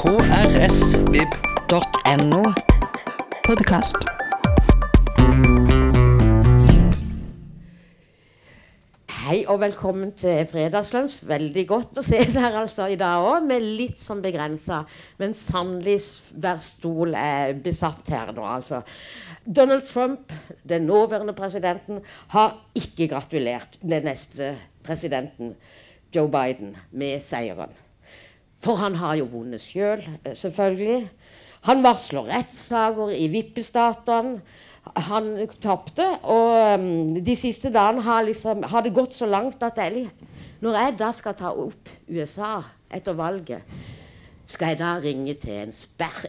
krsvib.no. Podkast. Hei og velkommen til Fredagslunsj. Veldig godt å se dere altså i dag òg, med litt sånn begrensa. Men sannelig hver stol er besatt her nå, altså. Donald Trump, den nåværende presidenten, har ikke gratulert den neste presidenten, Joe Biden, med seieren. For han har jo vunnet sjøl, selv, selvfølgelig. Han varsler rettssaker i vippestatene. Han tapte, og um, de siste dagene har, liksom, har, det gått så langt at jeg, når jeg da skal ta opp USA etter valget, skal jeg da ringe til en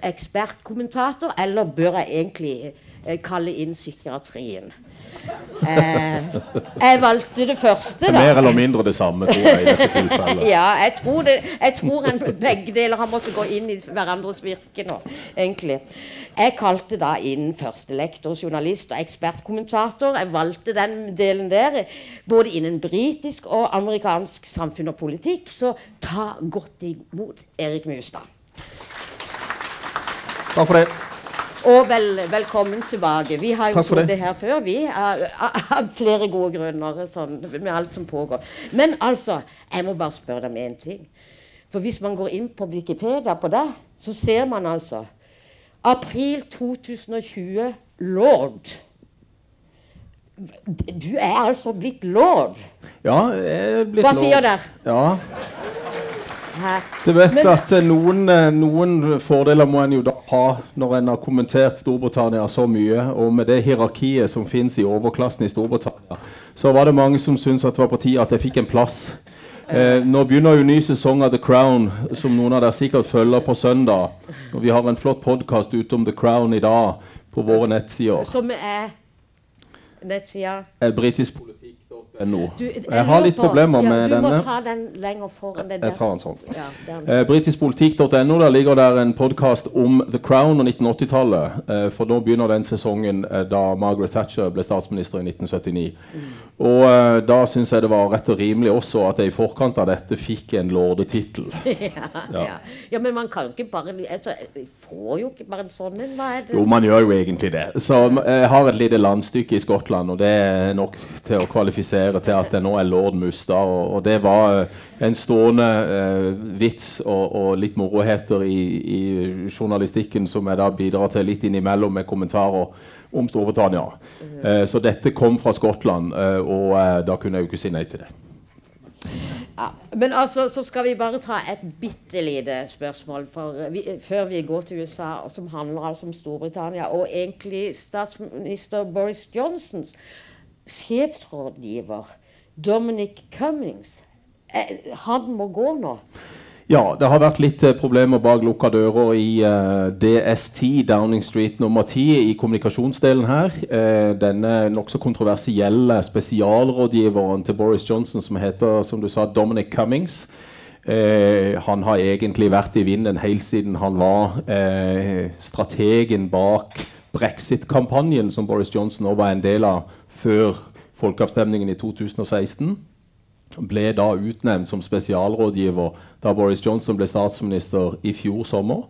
ekspertkommentator, eller bør jeg egentlig eh, kalle inn psykiatrien? Eh, jeg valgte det første, da. Mer eller mindre det samme, tror jeg. i dette tilfellet. ja, jeg tror, det, jeg tror en, begge deler har måttet gå inn i hverandres virke nå, egentlig. Jeg kalte da inn førstelektor, journalist og ekspertkommentator. Jeg valgte den delen der, både innen britisk og amerikansk samfunn og politikk. Så ta godt imot Erik Mustad. Takk for det. Og vel, velkommen tilbake. Vi har jo sittet her før, vi. Av flere gode grunner sånn, med alt som pågår. Men altså, jeg må bare spørre deg om én ting. For hvis man går inn på Wikipedia på det, så ser man altså April 2020 lord. Du er altså blitt lord. Ja, jeg er blitt Hva lord. sier dere? Ja. Du vet Men, at eh, noen, eh, noen, fordeler må en jo da ha når en har kommentert Storbritannia så mye. Og med det hierarkiet som fins i overklassen i Storbritannia, så var det mange som syntes at det var på tide at jeg fikk en plass. Eh, nå begynner jo ny sesong av The Crown, som noen av dere sikkert følger på søndag. Og vi har en flott podkast ute om The Crown i dag på våre nettsider. Som er nettsida? Eh, britisk politikk No. Du, jeg, jeg har litt problemer med denne. Du må ta den lenger foran. Den der. jeg tar den sånn. Ja, eh, Britiskpolitikk.no. Der ligger der en podkast om The Crown og 1980-tallet. Eh, for nå begynner den sesongen eh, da Margaret Thatcher ble statsminister i 1979. Mm. Og uh, da syns jeg det var rett og rimelig også at jeg i forkant av dette fikk en lordetittel. ja, ja. ja, men man kan jo ikke bare altså, får jo ikke bare en sånn en. Jo, man gjør jo egentlig det. Så jeg har et lite landstykke i Skottland, og det er nok til å kvalifisere til at det nå er lord Mustad. Og, og det var eh, en stående uh, vits og, og, litt moroheter i, i, journalistikken som jeg da bidrar til litt innimellom med kommentarer om Storbritannia. Uh, så dette kom fra Skottland, uh, og da kunne jeg jo ikke si nei til det. Ja, men altså, så skal vi bare ta et bitte lite spørsmål vi, før vi går til USA, som handler altså om Storbritannia. Og egentlig statsminister Boris Johnsons sjefsrådgiver Dominic Cummings. Eh, han må gå nå. Ja, det har vært litt eh, problemer bak lukka dører i uh, eh, DST, Downing Street nummer 10, i kommunikasjonsdelen her. Uh, denne nokså kontroversielle spesialrådgiveren til Boris Johnson, som heter som du sa, Dominic Cummings. Uh, han har egentlig vært i vinden helt siden han var strategen bak brexit-kampanjen som Boris Johnson nå var en del av før folkeavstemningen i 2016. Ble da utnevnt som spesialrådgiver da Boris Johnson ble statsminister i fjor sommer.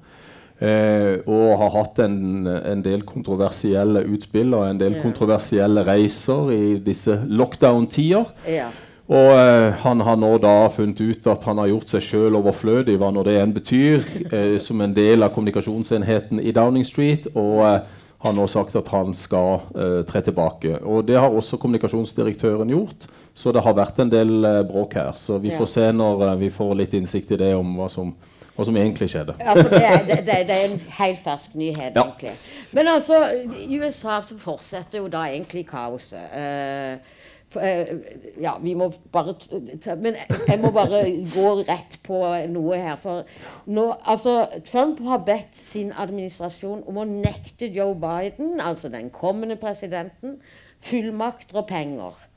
Eh, og har hatt en, en, del kontroversielle utspill og en del ja. kontroversielle reiser i disse lockdown-tider. Ja. Og eh, han har nå da funnet ut at han har gjort seg sjøl overflødig, hva nå det enn betyr, eh, som en del av kommunikasjonsenheten i Downing Street. og eh, har nå sagt at han skal uh, tre tilbake. Og Det har også kommunikasjonsdirektøren gjort, så det har vært en del uh, bråk her. Så vi ja. får se når uh, vi får litt innsikt i det om hva som, hva som egentlig skjedde. Ja, for det er, det, det er, en helt fersk nyhet, ja. egentlig. Men altså, i USA så fortsetter jo da egentlig kaoset. Eh, ja, vi må bare Men jeg må bare gå rett på noe her. For nå, altså, Trump har bedt sin administrasjon om å nekte Joe Biden, altså den kommende presidenten, fullmakter og penger.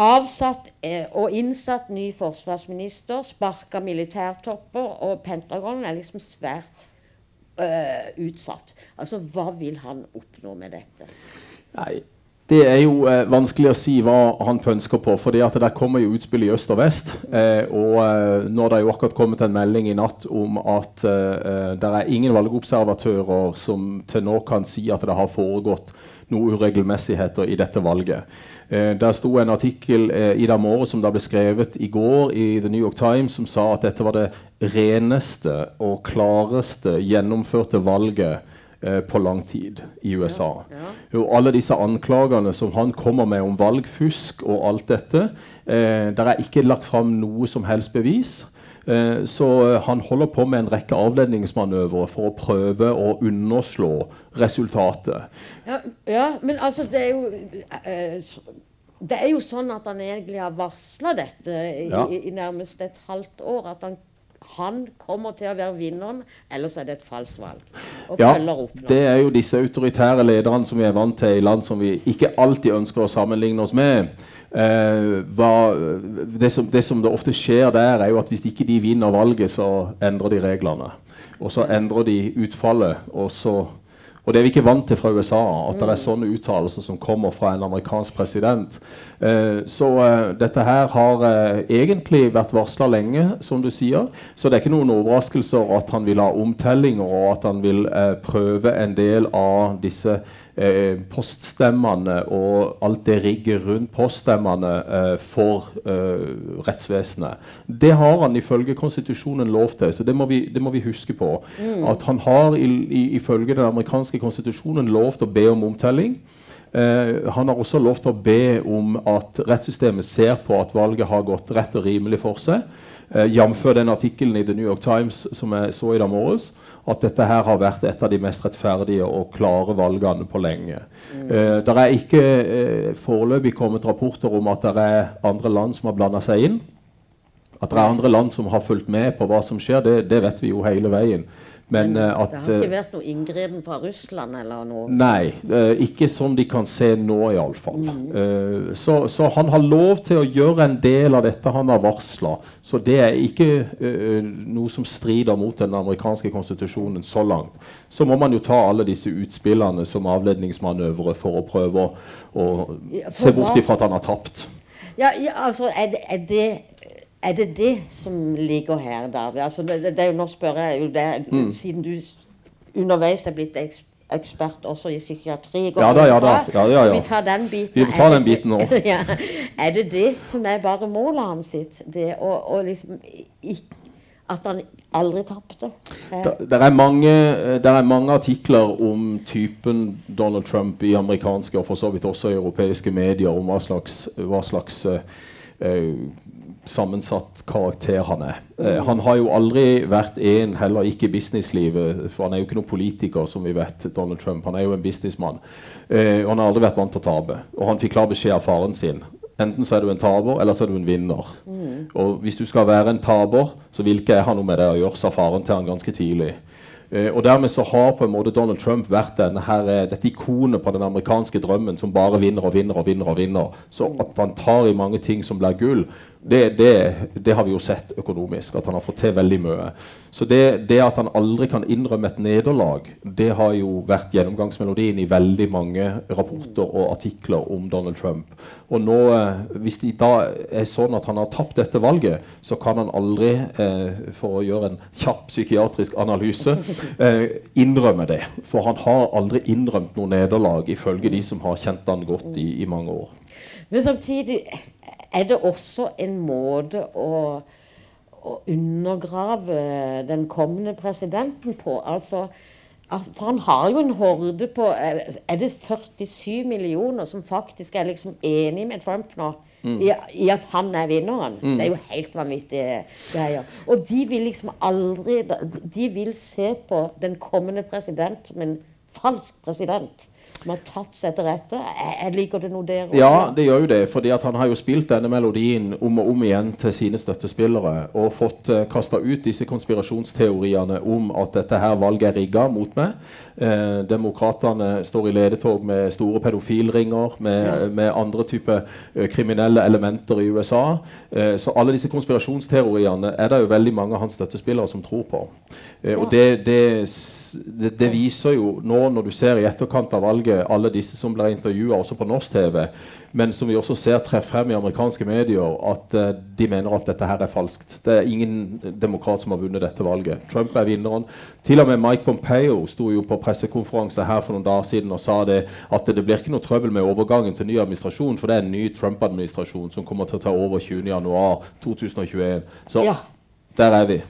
Avsatt eh, og innsatt ny forsvarsminister, sparka militærtopper, og Pentagon er liksom svært øh, utsatt. Altså, hva vil han oppnå med dette? Nei, Det er jo eh, vanskelig å si hva han pønsker på. for Der kommer jo utspill i øst og vest. Eh, og eh, nå har det jo akkurat kommet en melding i natt om at eh, det er ingen valgobservatører som til nå kan si at det har foregått noen uregelmessigheter i dette valget. Eh, der sto en artikkel eh, i dag som ble skrevet i går i The New York Times, som sa at dette var det reneste og klareste gjennomførte valget Eh, på lang tid i USA. Ja, ja. Og alle disse anklagene som han kommer med om valgfusk og alt dette eh, Der er ikke lagt fram noe som helst bevis. Eh, så han holder på med en rekke avledningsmanøvre for å prøve å underslå resultatet. Ja, ja men altså det er jo eh, det er jo sånn at han egentlig har varsla dette i, i, i, nærmest et halvt år. At han han kommer til å være vinneren, ellers er det et falskt valg. ja, Det er jo disse autoritære lederne som vi er vant til i land som vi ikke alltid ønsker å sammenligne oss med. Eh, hva, det, som, det, som, det ofte skjer der, er jo at hvis ikke de vinner valget, så endrer de reglene. Og så endrer de utfallet, og så og det er vi ikke vant til fra USA, at det er sånne uttalelser som kommer fra en amerikansk president. Eh, så eh, dette her har eh, egentlig vært varsla lenge, som du sier. Så det er ikke noen overraskelser at han vil ha omtellinger, og at han vil eh, prøve en del av disse eh, poststemmene og alt det rigget rundt poststemmene eh, for eh, rettsvesenet. Det har han ifølge konstitusjonen lov til, så det må vi, det må vi huske på. Mm. At han har ifølge den amerikanske konstitusjonen lov til å be om omtelling. Uh, han har også lov til å be om at rettssystemet ser på at valget har gått rett og rimelig for seg. Uh, Jf. den artikkelen i The New York Times som jeg så i dag morges at dette her har vært et av de mest rettferdige og klare valgene på lenge. Mm. Eh, det er ikke eh, foreløpig kommet rapporter om at det er andre land som har blanda seg inn. At det er andre land som har fulgt med på hva som skjer, det, det vet vi jo hele veien. Men, Men at, det har ikke vært noe inngripen fra Russland? eller noe? Nei, uh, ikke som de kan se nå, iallfall. Mm. Så, så han har lov til å gjøre en del av dette han har varsla. Så det er ikke noe som strider mot den amerikanske konstitusjonen så langt. Så må man jo ta alle disse utspillene som avledningsmanøvre for å prøve å, å ja, se bort ifra at han har tapt. Ja, ja altså, er det, er det er det det som ligger her, David? Altså, det, det, nå spør jeg jo det, mm. siden du underveis er blitt ekspert også i psykiatri. Ja da, ja da. Ja, ja, Så vi tar den biten. Vi tar den biten òg. ja. Er det det som er bare målet hans sitt? Det å, å liksom At han aldri tapte? Det er, mange, er mange artikler om typen Donald Trump i amerikanske og for så vidt også europeiske medier om hva slags, hva slags uh, sammensatt karakter han er. Eh, han har jo aldri vært en, heller ikke i businesslivet, for han er jo ikke noen politiker, som vi vet, Donald Trump. Han er jo en businessmann. Eh, han har aldri vært vant til å tape. Og han fikk klar beskjed av faren sin. Enten så er du en taper, eller så er du en vinner. Mm. Og hvis du skal være en taper, så vil ikke jeg ha noe med det å gjøre, sa faren til han ganske tidlig. Eh, og dermed så har på en måte Donald Trump vært denne her, eh, dette ikonet på den amerikanske drømmen som bare vinner og vinner og vinner. og vinner. Så at han tar i mange ting som blir gull, det, det, det, har vi jo sett økonomisk, at han har fått til veldig mye. Så det, det at han aldri kan innrømme et nederlag, det har jo vært gjennomgangsmelodien i veldig mange rapporter og artikler om Donald Trump. Og nå, eh, hvis det da er sånn at han har tapt dette valget, så kan han aldri, eh, for å gjøre en kjapp psykiatrisk analyse, eh, innrømme det. For han har aldri innrømt noe nederlag, ifølge de som har kjent han godt i, i mange år. Men samtidig er det også en måte å, å undergrave den kommende presidenten på. Altså, for han har jo en horde på Er det 47 millioner som faktisk er liksom enig med Trump nå? Mm. I, I, at han er vinneren. Mm. Det er jo helt vanvittige greier. Og de vil liksom aldri De vil se på den kommende president som en falsk president som har tatt seg til rette. Jeg liker det noe der òg? Ja, det gjør jo det. fordi han har jo spilt denne melodien om og om igjen til sine støttespillere. Og fått eh, kasta ut disse konspirasjonsteoriene om at dette her valget er rigga mot meg. Eh, demokratene står i ledetog med store pedofilringer, med, ja. med andre typer eh, kriminelle elementer i USA. Eh, så alle disse konspirasjonsteoriene er det jo veldig mange av hans støttespillere som tror på. Ja. Og det, det, det, det, viser jo nå, når du ser i etterkant av valget valget, alle disse som ble intervjua også på norsk TV, men som vi også ser treffer frem i amerikanske medier, at uh, de mener at dette her er falskt. Det er ingen demokrat som har vunnet dette valget. Trump er vinneren. Til og med Mike Pompeo sto jo på pressekonferanse her for noen dager siden og sa det, at det blir ikke noe trøbbel med overgangen til ny administrasjon, for det er en ny Trump-administrasjon som kommer til å ta over 20.1.2021. Så Ja. der er vi.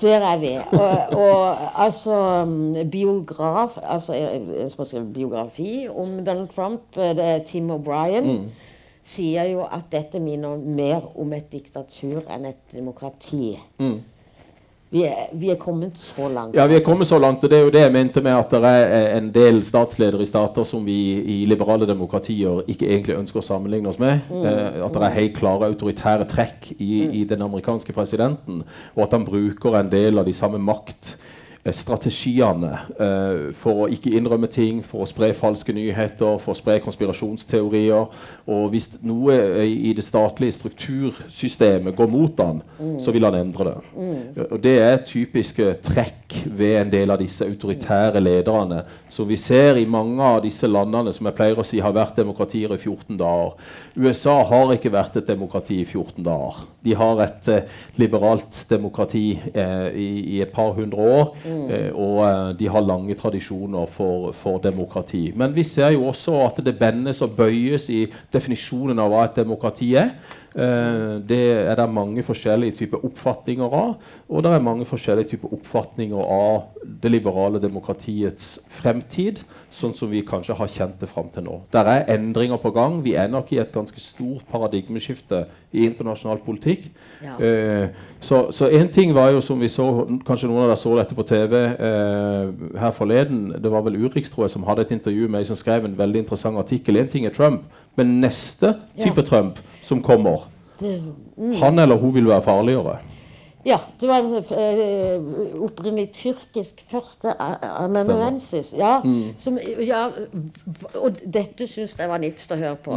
Der er vi. Og, og altså biograf altså jeg som har skrevet biografi om Donald Trump, er Tim O'Brien, sier jo at dette minner mer om et diktatur enn et demokrati. Vi, er, vi er kommet så langt. Ja, vi er kommet så langt, og det er jo det jeg mente med at det er en del statsledere i stater som vi i liberale demokratier ikke egentlig ønsker å sammenligne oss med. Eh, at det er helt klare autoritære trekk i, i den amerikanske presidenten, og at han bruker en del av de samme makt eh, strategiene eh, for å ikke innrømme ting, for å spre falske nyheter, for å spre konspirasjonsteorier. Og hvis noe i det statlige struktursystemet går mot han, så vil han endre det. Og Det er typiske trekk ved en del av disse autoritære lederne som vi ser i mange av disse landene som jeg pleier å si har vært demokratier i 14 dager. USA har ikke vært et demokrati i 14 dager. De har et eh, liberalt demokrati eh, i, i et par hundre år, eh, og eh, de har lange tradisjoner for, for demokrati. Men vi ser jo også at det bendes og bøyes i definisjonen av hva et demokrati er. Eh, det er det mange forskjellige typer oppfatninger av, og det er mange forskjellige typer oppfatninger av det liberale demokratiets fremtid, sånn som vi kanskje har kjent det fram til nå. Der er endringer på gang. Vi er nok i et ganske stort paradigmeskifte i internasjonal politikk. Ja. Eh, så, én en ting var jo som vi så, kanskje noen av dere så dette på TV eh, her forleden. Det var vel Urix tror jeg, som hadde et intervju med ei som skrev en veldig interessant artikkel. En ting er Trump, men neste type Ja. Trump som kommer, Det, han eller hun vil være farligere. ja, det var eh, opprinnelig tyrkisk første a- amanuensis. Ja, som, ja, og dette syns jeg var nifst å høre på.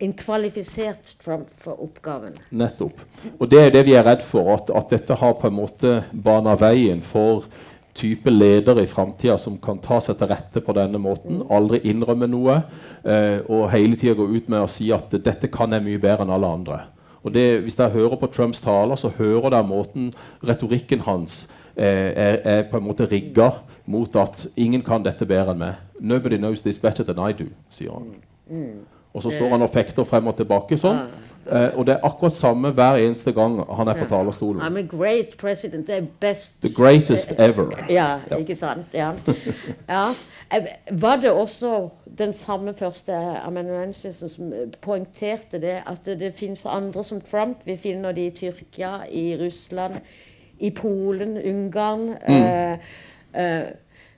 En kvalifisert Trump for oppgaven. Nettopp. Og det er det vi er redd for, at, at dette har på en måte bana veien for type ledere i framtida som kan ta seg til rette på denne måten, aldri innrømme noe, eh, og hele tida gå ut med å si at 'dette kan jeg mye bedre enn alle andre'. Og det, Hvis dere hører på Trumps taler, så hører dere måten retorikken hans eh, er, er på en måte rigga mot at 'ingen kan dette bedre enn meg'. 'Nobody knows this better than I do', sier han. Og så står han og fekter frem og tilbake sånn. Eh, og det er akkurat samme hver eneste gang han er på talerstolen. I'm a great president. Er best The greatest ever. Ja, ikke sant? Ja. ja. Eh, Var det også den samme første amanuensisen som poengterte det, at det, det finnes andre som Trump? Vi finner de i Tyrkia, i Russland, i Polen, Ungarn. eh, eh,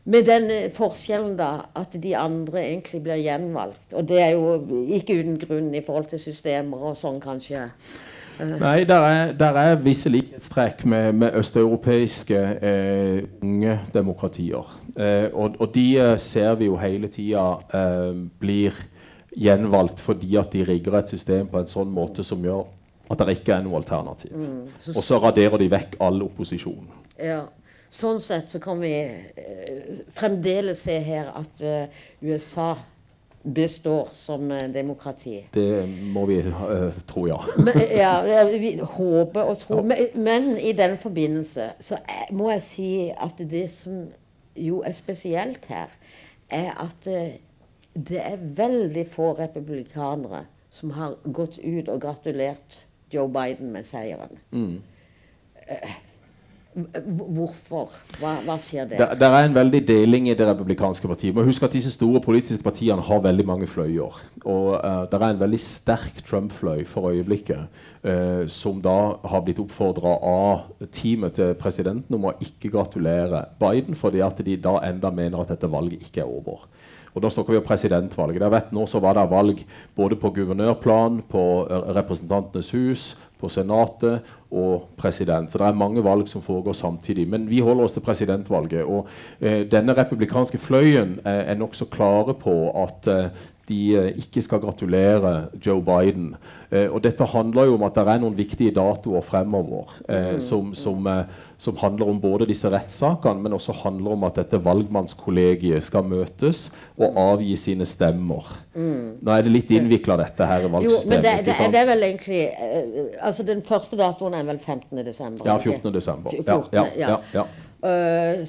med den eh, forskjellen da, at de andre egentlig blir gjenvalgt. Og det er jo ikke uten grunn i forhold til systemer og sånn, kanskje. Nei, der er, der er visse likhetstrekk med, med østeuropeiske eh, unge demokratier. Eh, og, og de eh, ser vi jo hele tida eh, blir gjenvalgt fordi at de rigger et system på en sånn måte som gjør at det ikke er noe alternativ. Så Og så raderer de vekk all opposisjon. Ja. Sånn sett så kan vi eh, fremdeles se her at eh, USA består som eh, demokrati. Det må vi uh, tro, ja. Men, ja, ja, vi håper og tror. Men, men i den forbindelse så er, må jeg si at det som jo er spesielt her, er at uh, det er veldig få republikanere som har gått ut og gratulert Joe Biden med seieren. Mm. h- Hvorfor? Hva, hva skjer der? Det der er en veldig deling i det republikanske partiet. Men husk at disse store politiske partiene har veldig mange fløyer. Og uh, det er en veldig sterk Trump-fløy for øyeblikket, uh, som da har blitt oppfordra av teamet til presidenten om å ikke gratulere Biden, fordi at de da enda mener at dette valget ikke er over. Og da snakker vi om presidentvalget. Der vet nå så var det valg både på guvernørplan, på eh, Representantenes hus, på Senatet og president. Så det er mange valg som foregår samtidig. Men vi holder oss til presidentvalget. Og eh, denne republikanske fløyen eh, er nokså klare på at eh, de eh, ikke skal gratulere Joe Biden. Eh, og dette handler jo om at det er noen viktige datoer fremover eh, Mm. som, som, eh, som handler om både disse rettssakene, men også handler om at dette valgmannskollegiet skal møtes og avgi sine stemmer. Nå er det litt innvikla, dette her Mm. Jo, valgsystemet. men det, det, det er vel egentlig eh, Altså, den første datoen er vel 15. desember? Ja, ikke? 14. desember. Ja, 14., ja, ja. ja, ja. Eh,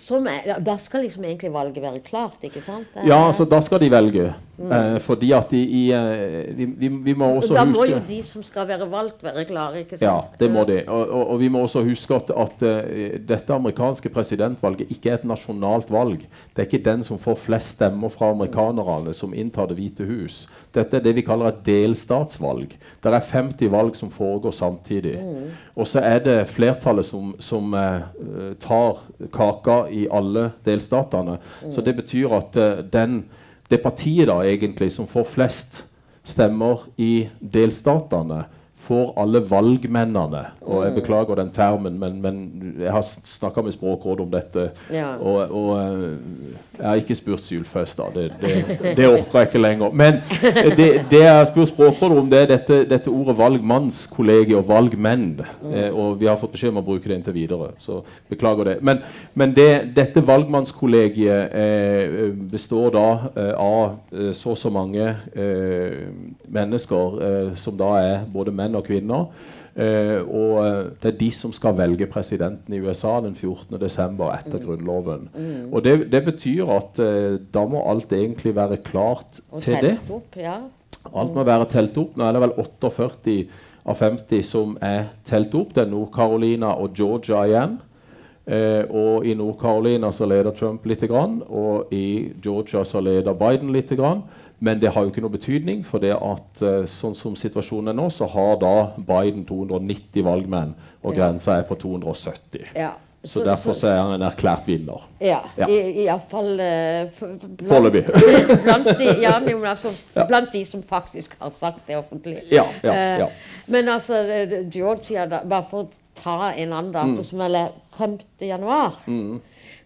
som er, da skal liksom egentlig valget være klart, ikke sant? Det Ja, er- altså da skal de velge. Eh, fordi at de i eh, vi, vi, vi må også da må huske jo de som skal være valgt, være klare, ikke sant? Ja, det må de. Og, og, og vi må også huske at, at eh, dette amerikanske presidentvalget ikke er et nasjonalt valg. Det er ikke den som får flest stemmer fra amerikanerne, som inntar Det hvite hus. Dette er det vi kaller et delstatsvalg. Det er 50 valg som foregår samtidig. Og så er det flertallet som, som uh, tar kaka i alle delstatene. Så det betyr at uh, den, det partiet da egentlig som får flest stemmer i delstatene, får alle valgmennene. Og jeg beklager den termen, men, men jeg har snakka med Språkrådet om dette. Ja. Og, og eh, jeg har ikke spurt Sylfest, da. Det, det, det orker jeg ikke lenger. Men det, det jeg har spurt Språkrådet om, det er dette, dette ordet valgmannskollegiet og valgmenn. Eh, og vi har fått beskjed om å bruke det inntil videre, så beklager det. Men, men det, dette valgmannskollegiet eh, består da eh, av eh, så og så mange eh, mennesker som da er både menn og kvinner. Eh, og eh, det er de som skal velge presidenten i USA den 14. desember etter Grunnloven. Og det, det betyr at eh, da må alt egentlig være klart Og til det. opp, ja. Alt må være telt opp. Nå er det vel 48 av 50 som er telt opp. Det er Nord-Carolina og Georgia igjen. Eh, og i Nord-Carolina så leder Trump litt, grann, og i Georgia så leder Biden litt. Grann. Men det har jo ikke noe betydning, for det at eh, sånn som situasjonen er nå, så har da Biden 290 valgmenn, og Ja. grensa er på 270. ja. Så, derfor så er han en erklært vinner. Ja, Ja. i- iallfall uh, Foreløpig. blant, ja, altså, Ja. blant de som faktisk har sagt det offentlig. Ja, ja, ja. Men altså, eh, Georgia, da, bare for å ta en annen dato, Mm. som er 5. januar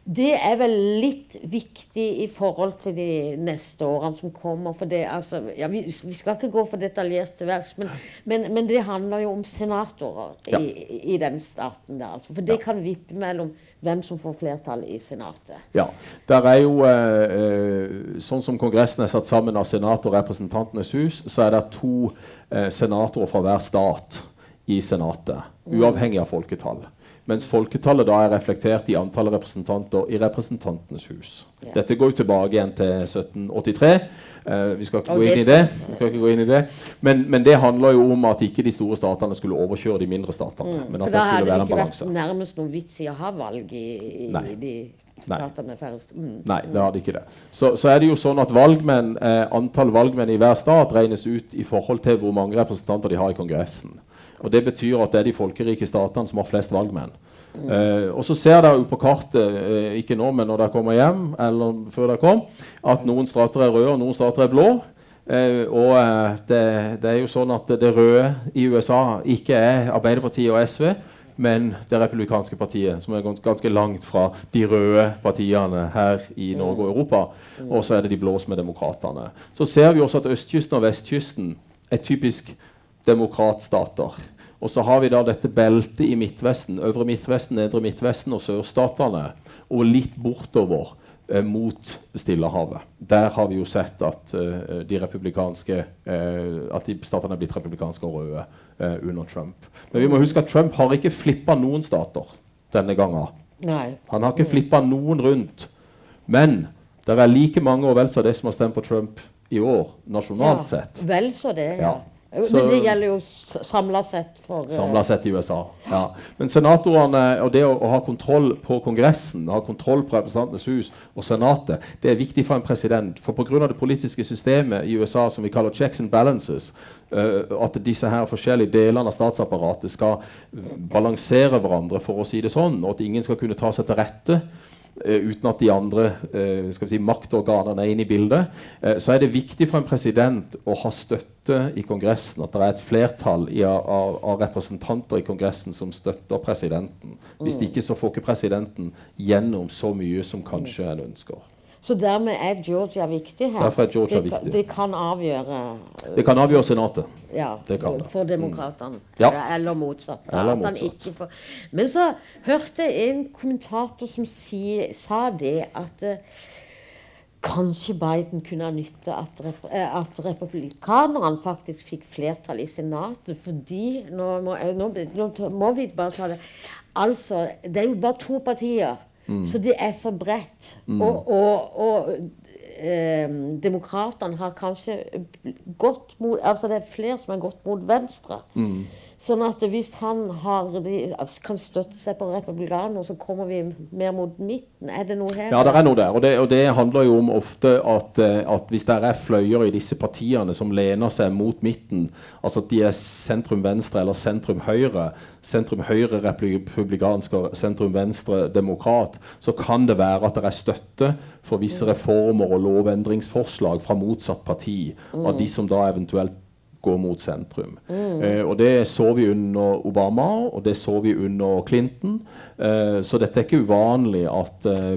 Det er vel litt viktig i forhold til de neste årene som kommer. For det, altså, ja, vi, vi skal ikke gå for detaljert til verks, men, men, men det handler jo om senatorer Ja. i, i den staten der. Altså, for det kan vippe mellom hvem som får flertall i Senatet. Ja. Der er jo, eh, eh, Sånn som Kongressen er satt sammen av Senatet og Representantenes hus, så er det to eh, senatorer fra hver stat i Senatet, uavhengig av folketall. Mens folketallet da er reflektert i antallet representanter i Representantenes hus. Ja. Dette går jo tilbake igjen til 1783. Uh, vi skal ikke det. Vi skal ikke gå inn i det. Men, men det handler jo om at ikke de store statene skulle overkjøre de mindre statene. Men at For da det skulle være en ikke vært nærmest noen vits i å ha valg i, i de statene med færrest mm. Nei, det hadde ikke det. Så, så er det jo sånn at valgmenn, eh, antall valgmenn i hver stat regnes ut i forhold til hvor mange representanter de har i Kongressen. Og Det betyr at det er de folkerike statene som har flest valgmenn. Eh, og så ser dere jo på kartet, eh, ikke nå, men når dere kommer hjem, eller før dere kom, at noen stater er røde og noen stater er blå. Eh, og eh, det, det er jo sånn at det røde i USA ikke er Arbeiderpartiet og SV, men det republikanske partiet, som er gans ganske langt fra de røde partiene her i Norge og Europa. Og så er det de blå som er demokratene. Så ser vi også at østkysten og vestkysten er typisk demokratstater. Og så har vi da dette beltet i Midtvesten, øvre Midtvesten, nedre Midtvesten og sørstatene. Og litt bortover eh, mot Stillehavet. Der har vi jo sett at eh, de republikanske eh, At de statene er blitt republikanske og røde eh, under Trump. Men vi må huske at Trump har ikke flippa noen stater denne gangen. Nei. Han har ikke flippa noen rundt. Men det er like mange og vel så det som har stemt på Trump i år, nasjonalt sett. Vel så det, ja. Ja. Så- Men det gjelder jo samla sett for eh, Samla sett i USA. Ja. Men senatorene og det å, å ha kontroll på Kongressen, ha kontroll på Representantenes hus og Senatet, det er viktig for en president. For pga. det politiske systemet i USA som vi kaller checks and balances, uh, at disse her forskjellige delene av statsapparatet skal balansere hverandre, for å si det sånn, og at ingen skal kunne ta seg til rette uten at de andre eh, skal vi si, maktorganene er inne i bildet, eh, så er det viktig for en president å ha støtte i Kongressen. At det er et flertall i, av, av representanter i Kongressen som støtter presidenten. Hvis ikke så får ikke presidenten gjennom så mye som kanskje en ønsker. Så dermed er Georgia viktig her. Derfor er Georgia det, viktig. Det kan avgjøre Det kan avgjøre Senatet. ja, Det kan det. for demokratene. Ja. Eller motsatt. Eller motsatt. får- Men så hørte jeg en kommentator som si, sa det at eh, kanskje Biden kunne ha nytte at, eh, at republikanerne faktisk fikk flertall i Senatet, fordi nå må, nå, nå må vi bare ta det Altså, det er jo bare to partier, så det er så bredt. Og, og, og eh, demokratene har kanskje gått mot Altså det er flere som har gått mot venstre. Sånn at hvis han har, kan støtte seg på republikanerne, så kommer vi mer mot midten. Er det noe her? Ja, det er noe der. Og det, og det handler jo om ofte at, eh, at hvis det er fløyer i disse partiene som lener seg mot midten, altså at de er sentrum-venstre eller sentrum-høyre, sentrum-høyre republikansk og sentrum-venstre demokrat, så kan det være at det er støtte for visse reformer og lovendringsforslag fra motsatt parti av de som da eventuelt går mot sentrum. Eh, og Det så vi under Obama, og det så vi under Clinton. Eh, så dette er ikke uvanlig at eh,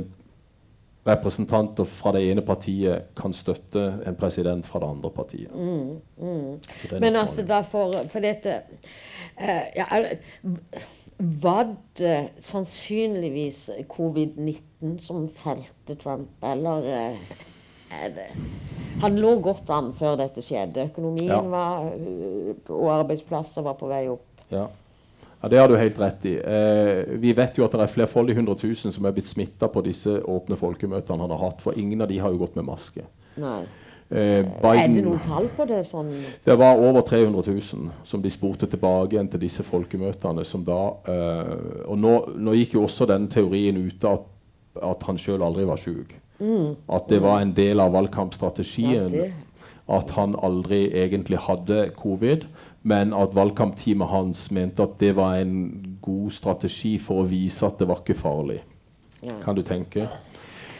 representanter fra det ene partiet kan støtte en president fra det andre partiet. Mm, er Men at da for, for dette eh, ja, Var det sannsynligvis covid-19 som felte Trump, eller det Han lå godt an før dette skjedde. Økonomien Ja. var, eh, og arbeidsplasser var på vei opp. Ja. ja, Det har du helt rett i. Eh, vi vet jo at det er flerfoldige 100 000 som er blitt smitta på disse åpne folkemøtene han har hatt, for ingen av de har jo gått med maske. Nei. Eh, Er det noen tall på det? sånn? Det var over 300 000 som de spurte tilbake igjen til disse folkemøtene. som da, eh, og nå, nå gikk jo også den teorien ut at, at han sjøl aldri var sjuk. At det var en del av valgkampstrategien. Ja. At han aldri egentlig hadde covid, men at valgkampteamet hans mente at det var en god strategi for å vise at det var ikke farlig. Ja. Kan du tenke? Men,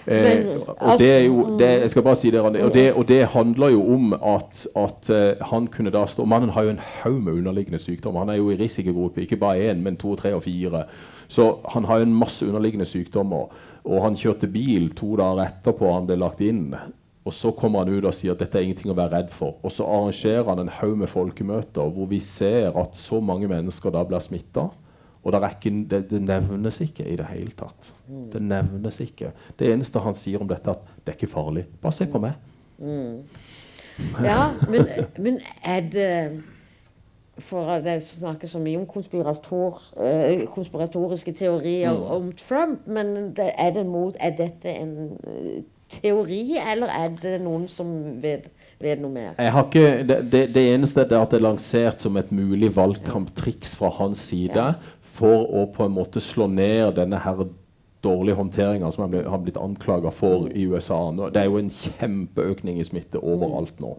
Eh, og det er jo altså, det, Jeg skal bare si det, Randi, og det, og det handler jo om at, at uh, han kunne da stå Mannen har jo en haug med underliggende sykdommer. Han er jo i risikogruppe, ikke bare én, men to, tre og fire. Så han har jo en masse underliggende sykdommer. Og han kjørte bil to dager etterpå han ble lagt inn. Og så kommer han ut og sier at dette er ingenting å være redd for. Og så arrangerer han en haug med folkemøter hvor vi ser at så mange mennesker da blir smitta. Og ikke, det, det nevnes ikke i det hele tatt. Det nevnes ikke. Det eneste han sier om dette, er at det er ikke farlig. Bare se på meg. Ja, men, men er det For det snakkes så mye om konspirator, eh, konspiratoriske teorier Mm. om Trump, men det, er, det mot, er dette en eh, teori, eller er det noen som vet, vet noe mer? Jeg har ikke, det, det, det eneste er at det er lansert som et mulig valgkamptriks fra hans side for å på en måte slå ned denne her dårlige håndteringer som han har blitt anklaga for i USA. Nå, det er jo en kjempeøkning i smitte overalt nå.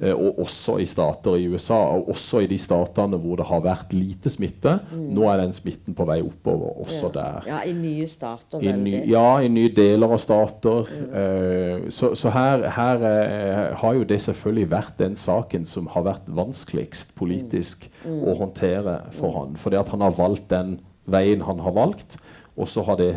Eh, og også i stater i USA, og også i de statene hvor det har vært lite smitte. Nå er den smitten på vei oppover, også der. Ja, i nye stater, I ny, ja, i nye deler av stater. Eh, så så her, her eh, har jo det selvfølgelig vært den saken som har vært vanskeligst politisk å håndtere for han. Fordi at han har valgt den veien han har valgt, og så har det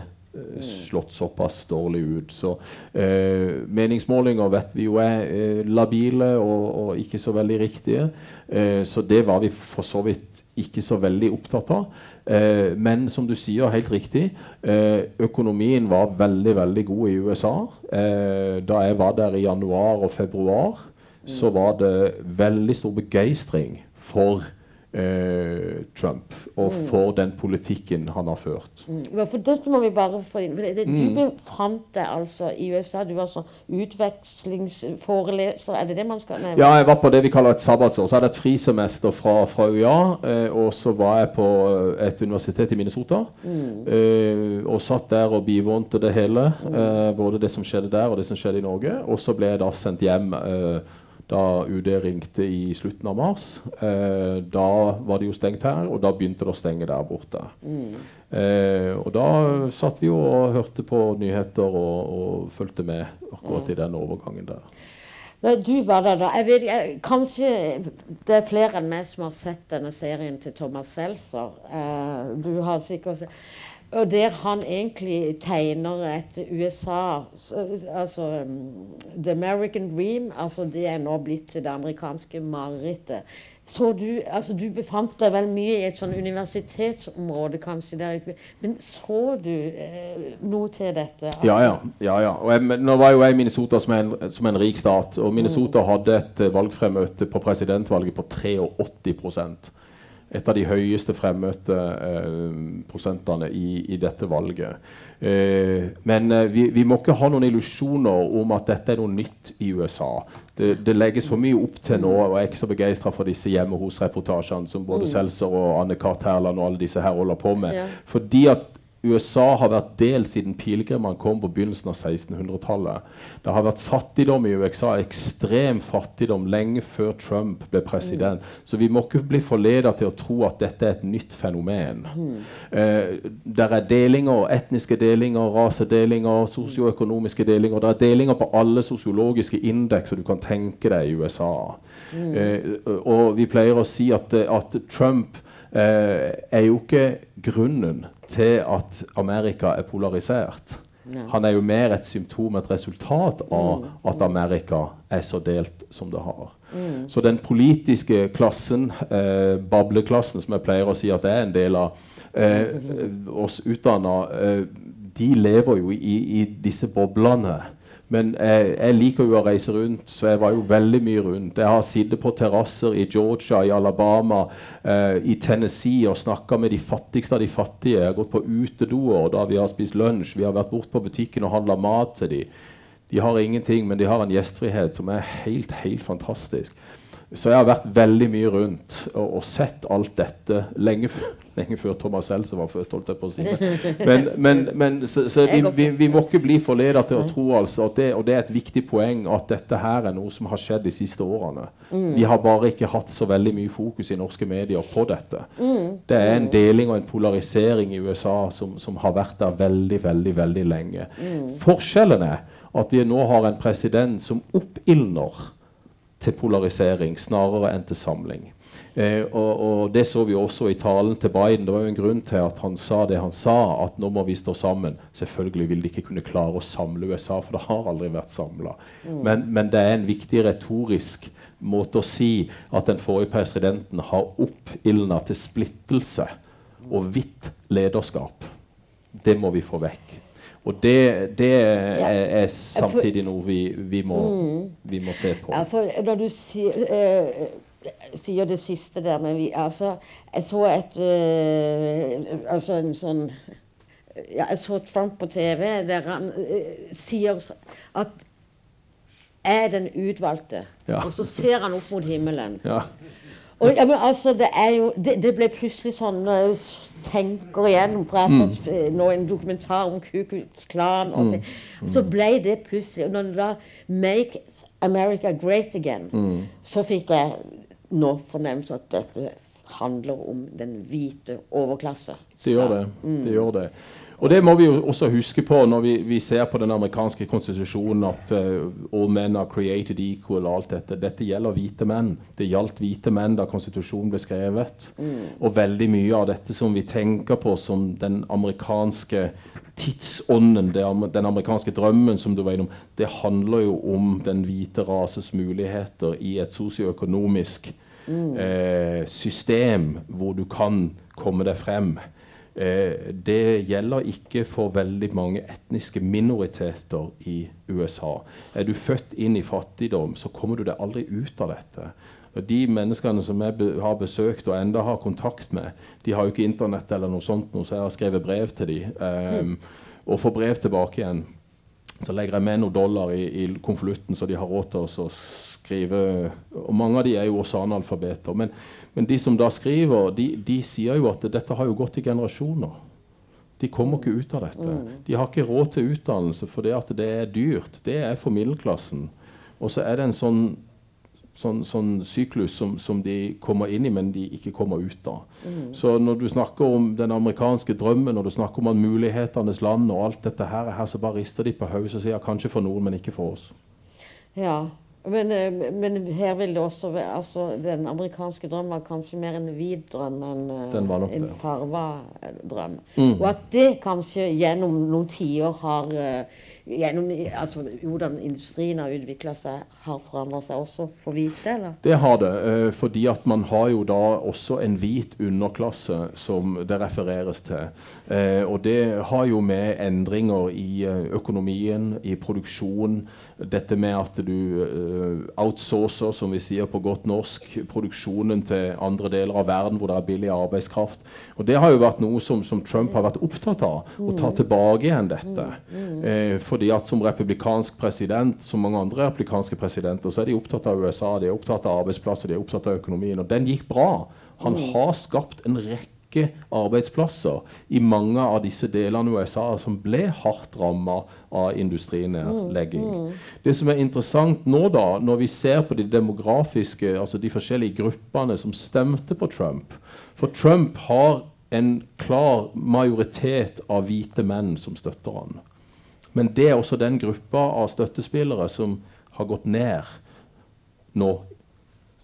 slått såpass dårlig ut. Så eh, meningsmålinger vet vi jo er eh, labile og, og ikke så veldig riktige. Eh, så det var vi for så vidt ikke så veldig opptatt av. Eh, men som du sier helt riktig, eh, økonomien var veldig veldig god i USA. Eh, da jeg var der i januar og februar, så var det veldig stor begeistring for eh, Trump og for den politikken han har ført. Ja, for det må vi bare få inn. For det, Du befant deg altså i USA. Du var sånn utvekslingsforeleser. Er det det man skal Nei, Ja, jeg var på det vi kaller et sabbatsår. Så hadde jeg et frisemester fra, fra UiA. Eh, og så var jeg på eh, et universitet i Minnesota. Eh, og satt der og bivånte det hele. Eh, både det som skjedde der, og det som skjedde i Norge. Og så ble jeg da sendt hjem eh, da UD ringte i slutten av mars. Eh, da var det jo stengt her, og da begynte det å stenge der borte. Eh, og da satt vi jo og hørte på nyheter og, og fulgte med akkurat i den overgangen der. Men Du var der da. Jeg vet, jeg, kanskje det er flere enn meg som har sett denne serien til Thomas Seltzer. Eh, du har sikkert sett og der han egentlig tegner et USA Altså The American Dream. altså Det er nå blitt til det amerikanske marerittet. Så du, altså du befant deg vel mye i et sånn universitetsområde, kanskje. Der, men så du eh, noe til dette? Ja, ja. ja, ja. Jeg, nå var jo jeg i Minnesota som en, som en rik stat. Og Minnesota mm. hadde et valgfremmøte på presidentvalget på 83 et av de høyeste fremmøtte eh, prosentene i, i, dette valget. Eh, men eh, vi, vi, må ikke ha noen illusjoner om at dette er noe nytt i USA. Det, det legges for mye opp til nå, og jeg er ikke så begeistra for disse hjemme hos-reportasjene som både mm. Seltzer og Anne Cath. Herland og alle disse her holder på med. Ja. Fordi at USA har vært delt siden pilegrimene kom på begynnelsen av 1600-tallet. Det har vært fattigdom i USA, ekstrem fattigdom, lenge før Trump ble president. Mm. Så vi må ikke bli forledet til å tro at dette er et nytt fenomen. Mm. Eh, der er delinger, etniske delinger, rasedelinger, sosioøkonomiske delinger. Det er delinger på alle sosiologiske indekser du kan tenke deg i USA. Mm. Eh, og vi pleier å si at, at Trump er jo ikke grunnen til at Amerika er polarisert. Nei. Han er jo mer et symptom, et resultat av mm. at Amerika er så delt som det har. Mm. Så den politiske klassen, eh, bableklassen, som jeg pleier å si at det er en del av, eh, oss utdanna, eh, de lever jo i, i disse boblene men jeg, jeg, liker jo å reise rundt, så jeg var jo veldig mye rundt. Jeg har sittet på terrasser i Georgia, i Alabama, eh, i Tennessee og snakka med de fattigste av de fattige. Jeg har gått på utedoer da vi har spist lunsj. Vi har vært bort på butikken og handla mat til dem. De har ingenting, men de har en gjestfrihet som er helt, helt fantastisk. Så jeg har vært veldig mye rundt og, og sett alt dette lenge, lenge, før Thomas Seltzer var født. holdt jeg på å si. Men, men, men så, så vi, vi, vi, må ikke bli forledet til å tro altså, at det, og det er et viktig poeng at dette her er noe som har skjedd de siste årene. Mm. Vi har bare ikke hatt så veldig mye fokus i norske medier på dette. Mm. Det er en mm. deling og en polarisering i USA som, som har vært der veldig, veldig, veldig lenge. Forskjellen er at vi nå har en president som oppildner til polarisering snarere enn til samling. Eh, og, og, Det så vi også i talen til Biden. Det var jo en grunn til at han sa det han sa, at nå må vi stå sammen. Selvfølgelig vil de ikke kunne klare å samle USA, for det har aldri vært samla. Mm. Men, men, det er en viktig retorisk måte å si at den forrige presidenten har oppildna til splittelse og hvitt lederskap. Det må vi få vekk. Og det, det er, er, samtidig noe vi, vi, må, mm. vi, må, se på. Ja, for når du sier, eh, sier det siste der men vi, altså, Jeg så et eh, Altså en sånn ja, Jeg så Trump på TV der han eh, sier at er den utvalgte. Ja. Og så ser han opp mot himmelen. Ja. Og, ja, men altså, det, er jo, det, det ble plutselig sånn Når jeg tenker igjennom For jeg har mm. sett mm. nå en dokumentar om Ku Klux Klan. Og mm. Så ble det plutselig Når det da 'Make America Great Again', mm. så fikk jeg nå fornemmelse at dette handler om den hvite overklasse. Det gjør det. Mm. det gjør det. Og Det må vi jo også huske på når vi, vi ser på den amerikanske konstitusjonen at uh, all men are created equal. og alt Dette Dette gjelder hvite menn. Det gjaldt hvite menn da konstitusjonen ble skrevet. Mm. Og veldig mye av dette som vi tenker på som den amerikanske tidsånden, den amerikanske drømmen, som du var innom, det handler jo om den hvite rases muligheter i et sosioøkonomisk mm. uh, system hvor du kan komme deg frem. Eh, det gjelder ikke for veldig mange etniske minoriteter i USA. Er du født inn i fattigdom, så kommer du deg aldri ut av dette. Og de menneskene som jeg har besøkt og enda har kontakt med, de har jo ikke Internett, eller noe sånt, så jeg har skrevet brev til dem. Um, og får brev tilbake igjen. Så legger jeg med noen dollar i, i konvolutten, så de har råd til å skrive Og mange av de er jo også analfabeter. Men, men de som da skriver, de, de, sier jo at dette har jo gått i generasjoner. De kommer ikke ut av dette. Mm. De har ikke råd til utdannelse fordi at det er dyrt. Det er for middelklassen. Og så er det en sånn sånn, sånn syklus som, som, de kommer inn i, men de ikke kommer ut av. Mm. Så når du snakker om den amerikanske drømmen, og du snakker om mulighetenes land og alt dette her, her så bare rister de på hodet og sier kanskje for noen, men ikke for oss. Ja, Men, eh, men her vil det også være altså, Den amerikanske drømmen var kanskje mer en hvit drøm enn eh, en farva drøm. Mm. Og at det kanskje gjennom noen tiår har eh, gjennom, altså, Hvordan industrien har utvikla seg, har forandra seg også for hvite, eller? Det har det, eh, fordi at man har jo da også en hvit underklasse som det refereres til. Eh, og det har jo med endringer i eh, økonomien, i produksjon, dette med at du eh, outsourcer, som vi sier på godt norsk, produksjonen til andre deler av verden hvor det er billig arbeidskraft. Og det har jo vært noe som, som Trump har vært opptatt av, å ta tilbake igjen dette. Eh, fordi at som republikansk president, som mange andre republikanske presidenter, så er de opptatt av USA, de er opptatt av arbeidsplasser, de er opptatt av økonomien. Og den gikk bra. Han har skapt en rekke arbeidsplasser i mange av disse delene av USA som ble hardt ramma av industrinedlegging. Det som er interessant nå, da, når vi ser på de demografiske, altså de forskjellige gruppene som stemte på Trump For Trump har en klar majoritet av hvite menn som støtter han. Men det er også den gruppa av støttespillere som har gått ned nå.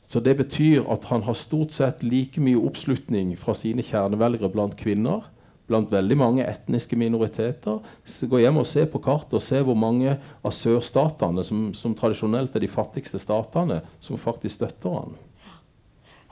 Så det betyr at han har stort sett like mye oppslutning fra sine kjernevelgere blant kvinner, blant veldig mange etniske minoriteter. Så gå hjem og se på kartet og se hvor mange av sørstatene, som, som tradisjonelt er de fattigste statene, som faktisk støtter han.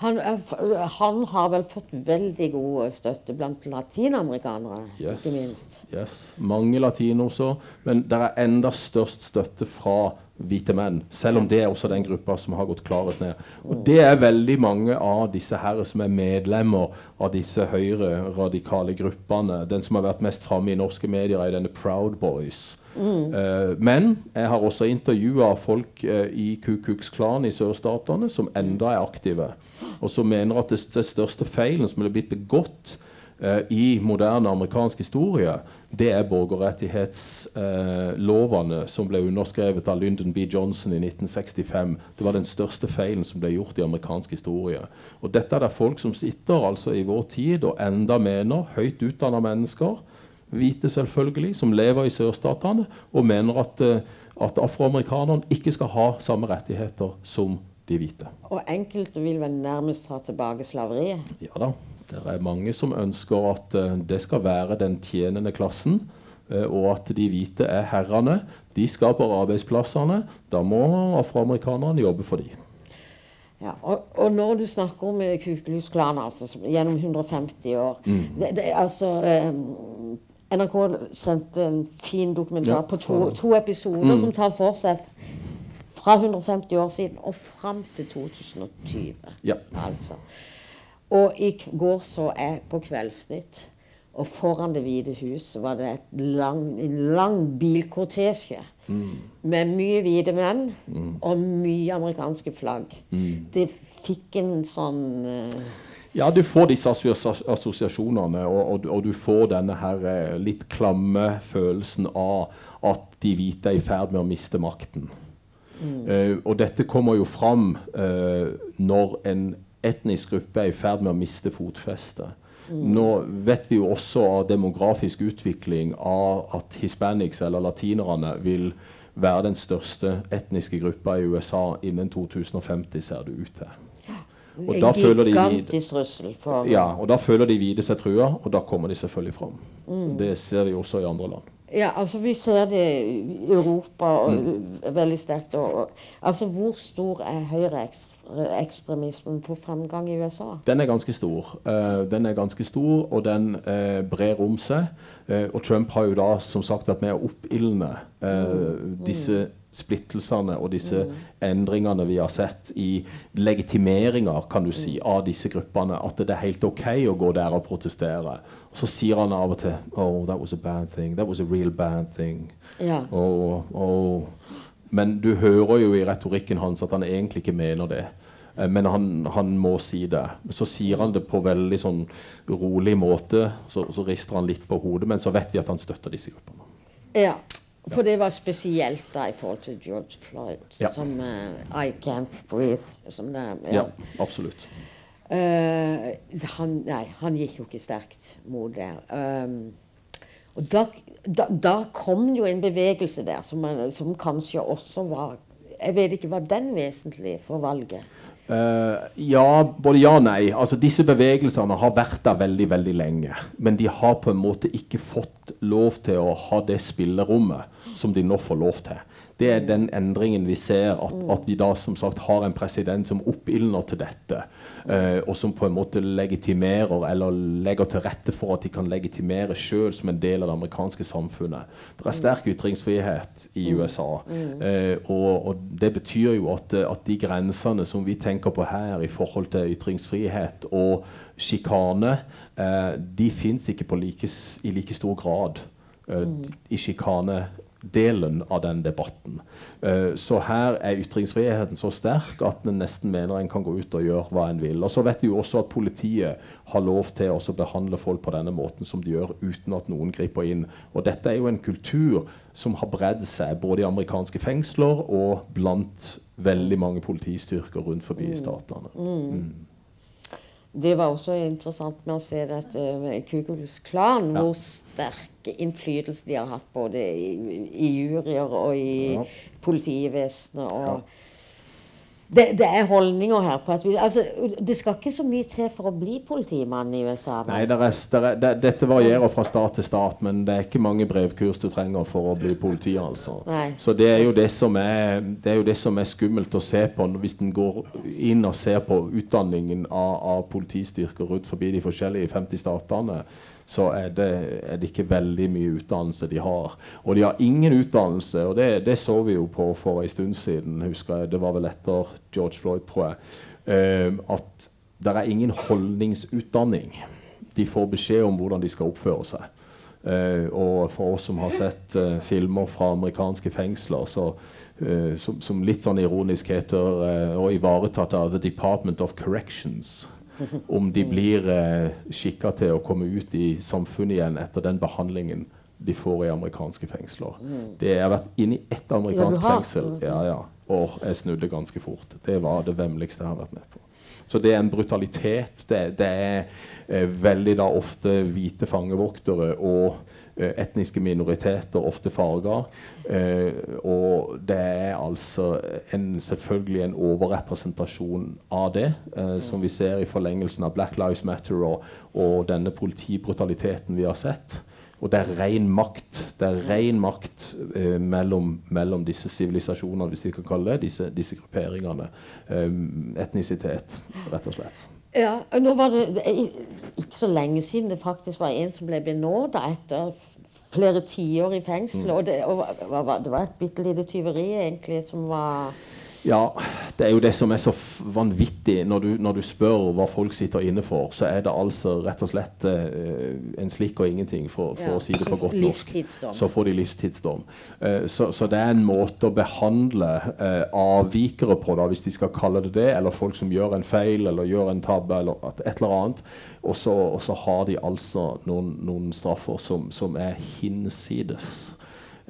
Han, er han har vel fått veldig god støtte blant latinamerikanere, Yes. ikke minst. Yes. Mange latinoser, men det er enda størst støtte fra hvite menn. Selv om det er også den gruppa som har gått klarest ned. Og det er veldig mange av disse her som er medlemmer av disse høyre-radikale gruppene. Den som har vært mest framme i norske medier, er denne Proud Boys. Eh, men jeg har også intervjua folk eh, i Ku Klux Klan i sørstatene som enda er aktive, og som mener at det, det største feilen som ville blitt begått eh, i moderne amerikansk historie, det er borgerrettighetslovene som ble underskrevet av Lyndon B. Johnson i 1965. Det var den største feilen som ble gjort i amerikansk historie. Og dette er det folk som sitter altså i vår tid og enda mener, høyt utdanna mennesker, hvite selvfølgelig, som lever i sørstatene, og mener at, eh, at afroamerikanerne ikke skal ha samme rettigheter som de hvite. Og enkelte vil vel nærmest ta tilbake slaveriet. Ja da. Det er mange som ønsker at eh, det skal være den tjenende klassen, eh, og at de hvite er herrene. De skaper arbeidsplassene. Da må afroamerikanerne jobbe for dem. Ja, og, og når du snakker om eh, Ku altså, gjennom 150 år det, det, altså, eh, NRK sendte en fin dokumentar Ja, på to, to episoder som tar for seg fra 150 år siden og fram til 2020. Ja. Altså. Og i går så jeg på Kveldsnytt, og foran Det hvite hus var det et lang, en lang bilkortesje med mye hvite menn og mye amerikanske flagg. Det fikk en sånn uh, Ja, du får disse assosiasjonene, og, og, og du får denne her eh, litt klamme følelsen av at de hvite er i ferd med å miste makten. Eh, og dette kommer jo fram eh, når en etnisk gruppe er i ferd med å miste fotfestet. Nå vet vi jo også av demografisk utvikling av at hispanics, eller latinerne, vil være den største etniske gruppa i USA innen 2050, ser det ut til. Og da føler de Ja, og da føler de vide seg trua, og da kommer de selvfølgelig fram. Mm. det ser vi også i andre land. Ja, altså vi ser det i Europa og, Mm. veldig sterkt. Og, altså hvor stor er høyreekstremismen på fremgang i USA? Den er ganske stor. Uh, den er ganske stor, og den uh, brer om seg. Uh, og Trump har jo da som sagt vært med å oppildne eh, disse splittelsene og disse endringene vi har sett i legitimeringer kan du si, av disse gruppene. At det er helt OK å gå der og protestere. Og så sier han av og til Oh, that was a bad thing. That was a real bad thing. Ja. Oh, oh. men du hører jo i retorikken hans at han egentlig ikke mener det. Eh, Men han, han må si det. Så sier han det på veldig sånn rolig måte. Så, så rister han litt på hodet, men så vet vi at han støtter disse gruppene. ja. For det var spesielt da i forhold til George Floyd, Ja. som uh, I Can't Breathe. Som det, Ja, absolutt. Uh, han, nei, han gikk jo ikke sterkt mot det. Um, og da, da, da kom jo en bevegelse der som, som kanskje også var jeg vet ikke, var den vesentlig for valget? Uh, ja, både ja og nei. Altså, disse bevegelsene har vært der veldig veldig lenge. Men de har på en måte ikke fått lov til å ha det spillerommet som de nå får lov til. Det er den endringen vi ser, at, at vi da som sagt har en president som oppildner til dette. Uh, og som på en måte legitimerer eller legger til rette for at de kan legitimere sjøl som en del av det amerikanske samfunnet. Det er sterk ytringsfrihet i USA. Uh, og, og, det betyr jo at, at, de grensene som vi tenker på her i forhold til ytringsfrihet og sjikane, uh, de fins ikke like, i like stor grad i sjikane delen av den debatten. Uh, så her er ytringsfriheten så sterk at en nesten mener en kan gå ut og gjøre hva en vil. Og så vet vi jo også at politiet har lov til å behandle folk på denne måten som de gjør, uten at noen griper inn. Og dette er jo en kultur som har bredd seg både i amerikanske fengsler og blant veldig mange politistyrker rundt forbi i statene. Mm. Det var også interessant med å se dette med Kukulus Klan, ja. hvor sterk innflytelse de har hatt både i, i juryer og i politivesenet. og det, det, er holdninger her på at vi, altså, Det skal ikke så mye til for å bli politimann i USA? Nei, der er, der er, det, dette varierer fra stat til stat, men det er ikke mange brevkurs du trenger for å bli politi. altså. Nei. Så det er, jo det, som er, det er jo det som er skummelt å se på hvis en går inn og ser på utdanningen av, av politistyrker rundt forbi de forskjellige 50 statene så er det, er det, ikke veldig mye utdannelse de har. Og de har ingen utdannelse, og det, det så vi jo på for en stund siden. husker jeg, Det var vel etter George Floyd, tror jeg. Uh, at det er ingen holdningsutdanning. De får beskjed om hvordan de skal oppføre seg. Uh, og for oss som har sett uh, filmer fra amerikanske fengsler, så, uh, som, som, litt sånn ironisk heter og ivaretatt av The Department of Corrections om de blir eh, skikka til å komme ut i samfunnet igjen etter den behandlingen de får i amerikanske fengsler. Mm. Det har vært inne i ett amerikansk fengsel, ja, ja, og jeg snudde ganske fort. Det var det vemmeligste jeg har vært med på. Så det er en brutalitet. Det, det er eh, veldig da ofte hvite fangevoktere og etniske minoriteter, ofte farger. Eh, og det er altså en, selvfølgelig en overrepresentasjon av det, eh, som vi ser i forlengelsen av Black Lives Matter og, og denne politibrutaliteten vi har sett. Og det er ren makt. Det er ren makt eh, mellom, mellom, disse sivilisasjonene, hvis vi kan kalle det disse, disse grupperingene. Eh, etnisitet, rett og slett. Ja, nå var det, ikke så lenge siden det faktisk var en som ble benåda etter flere tiår i fengsel. Mm. Og, det, og, det, var et bitte lite tyveri egentlig som var ja, det er jo det som er så vanvittig. Når du, når du, spør hva folk sitter inne for, så er det altså rett og slett eh, en slikk og ingenting, for, for ja, å si det på godt norsk. Så får de livstidsdom. Eh, så, så, det er en måte å behandle eh, avvikere på, da, hvis de skal kalle det det, eller folk som gjør en feil eller gjør en tabbe eller et eller annet. Og så, og så har de altså noen, noen straffer som, som er hinsides.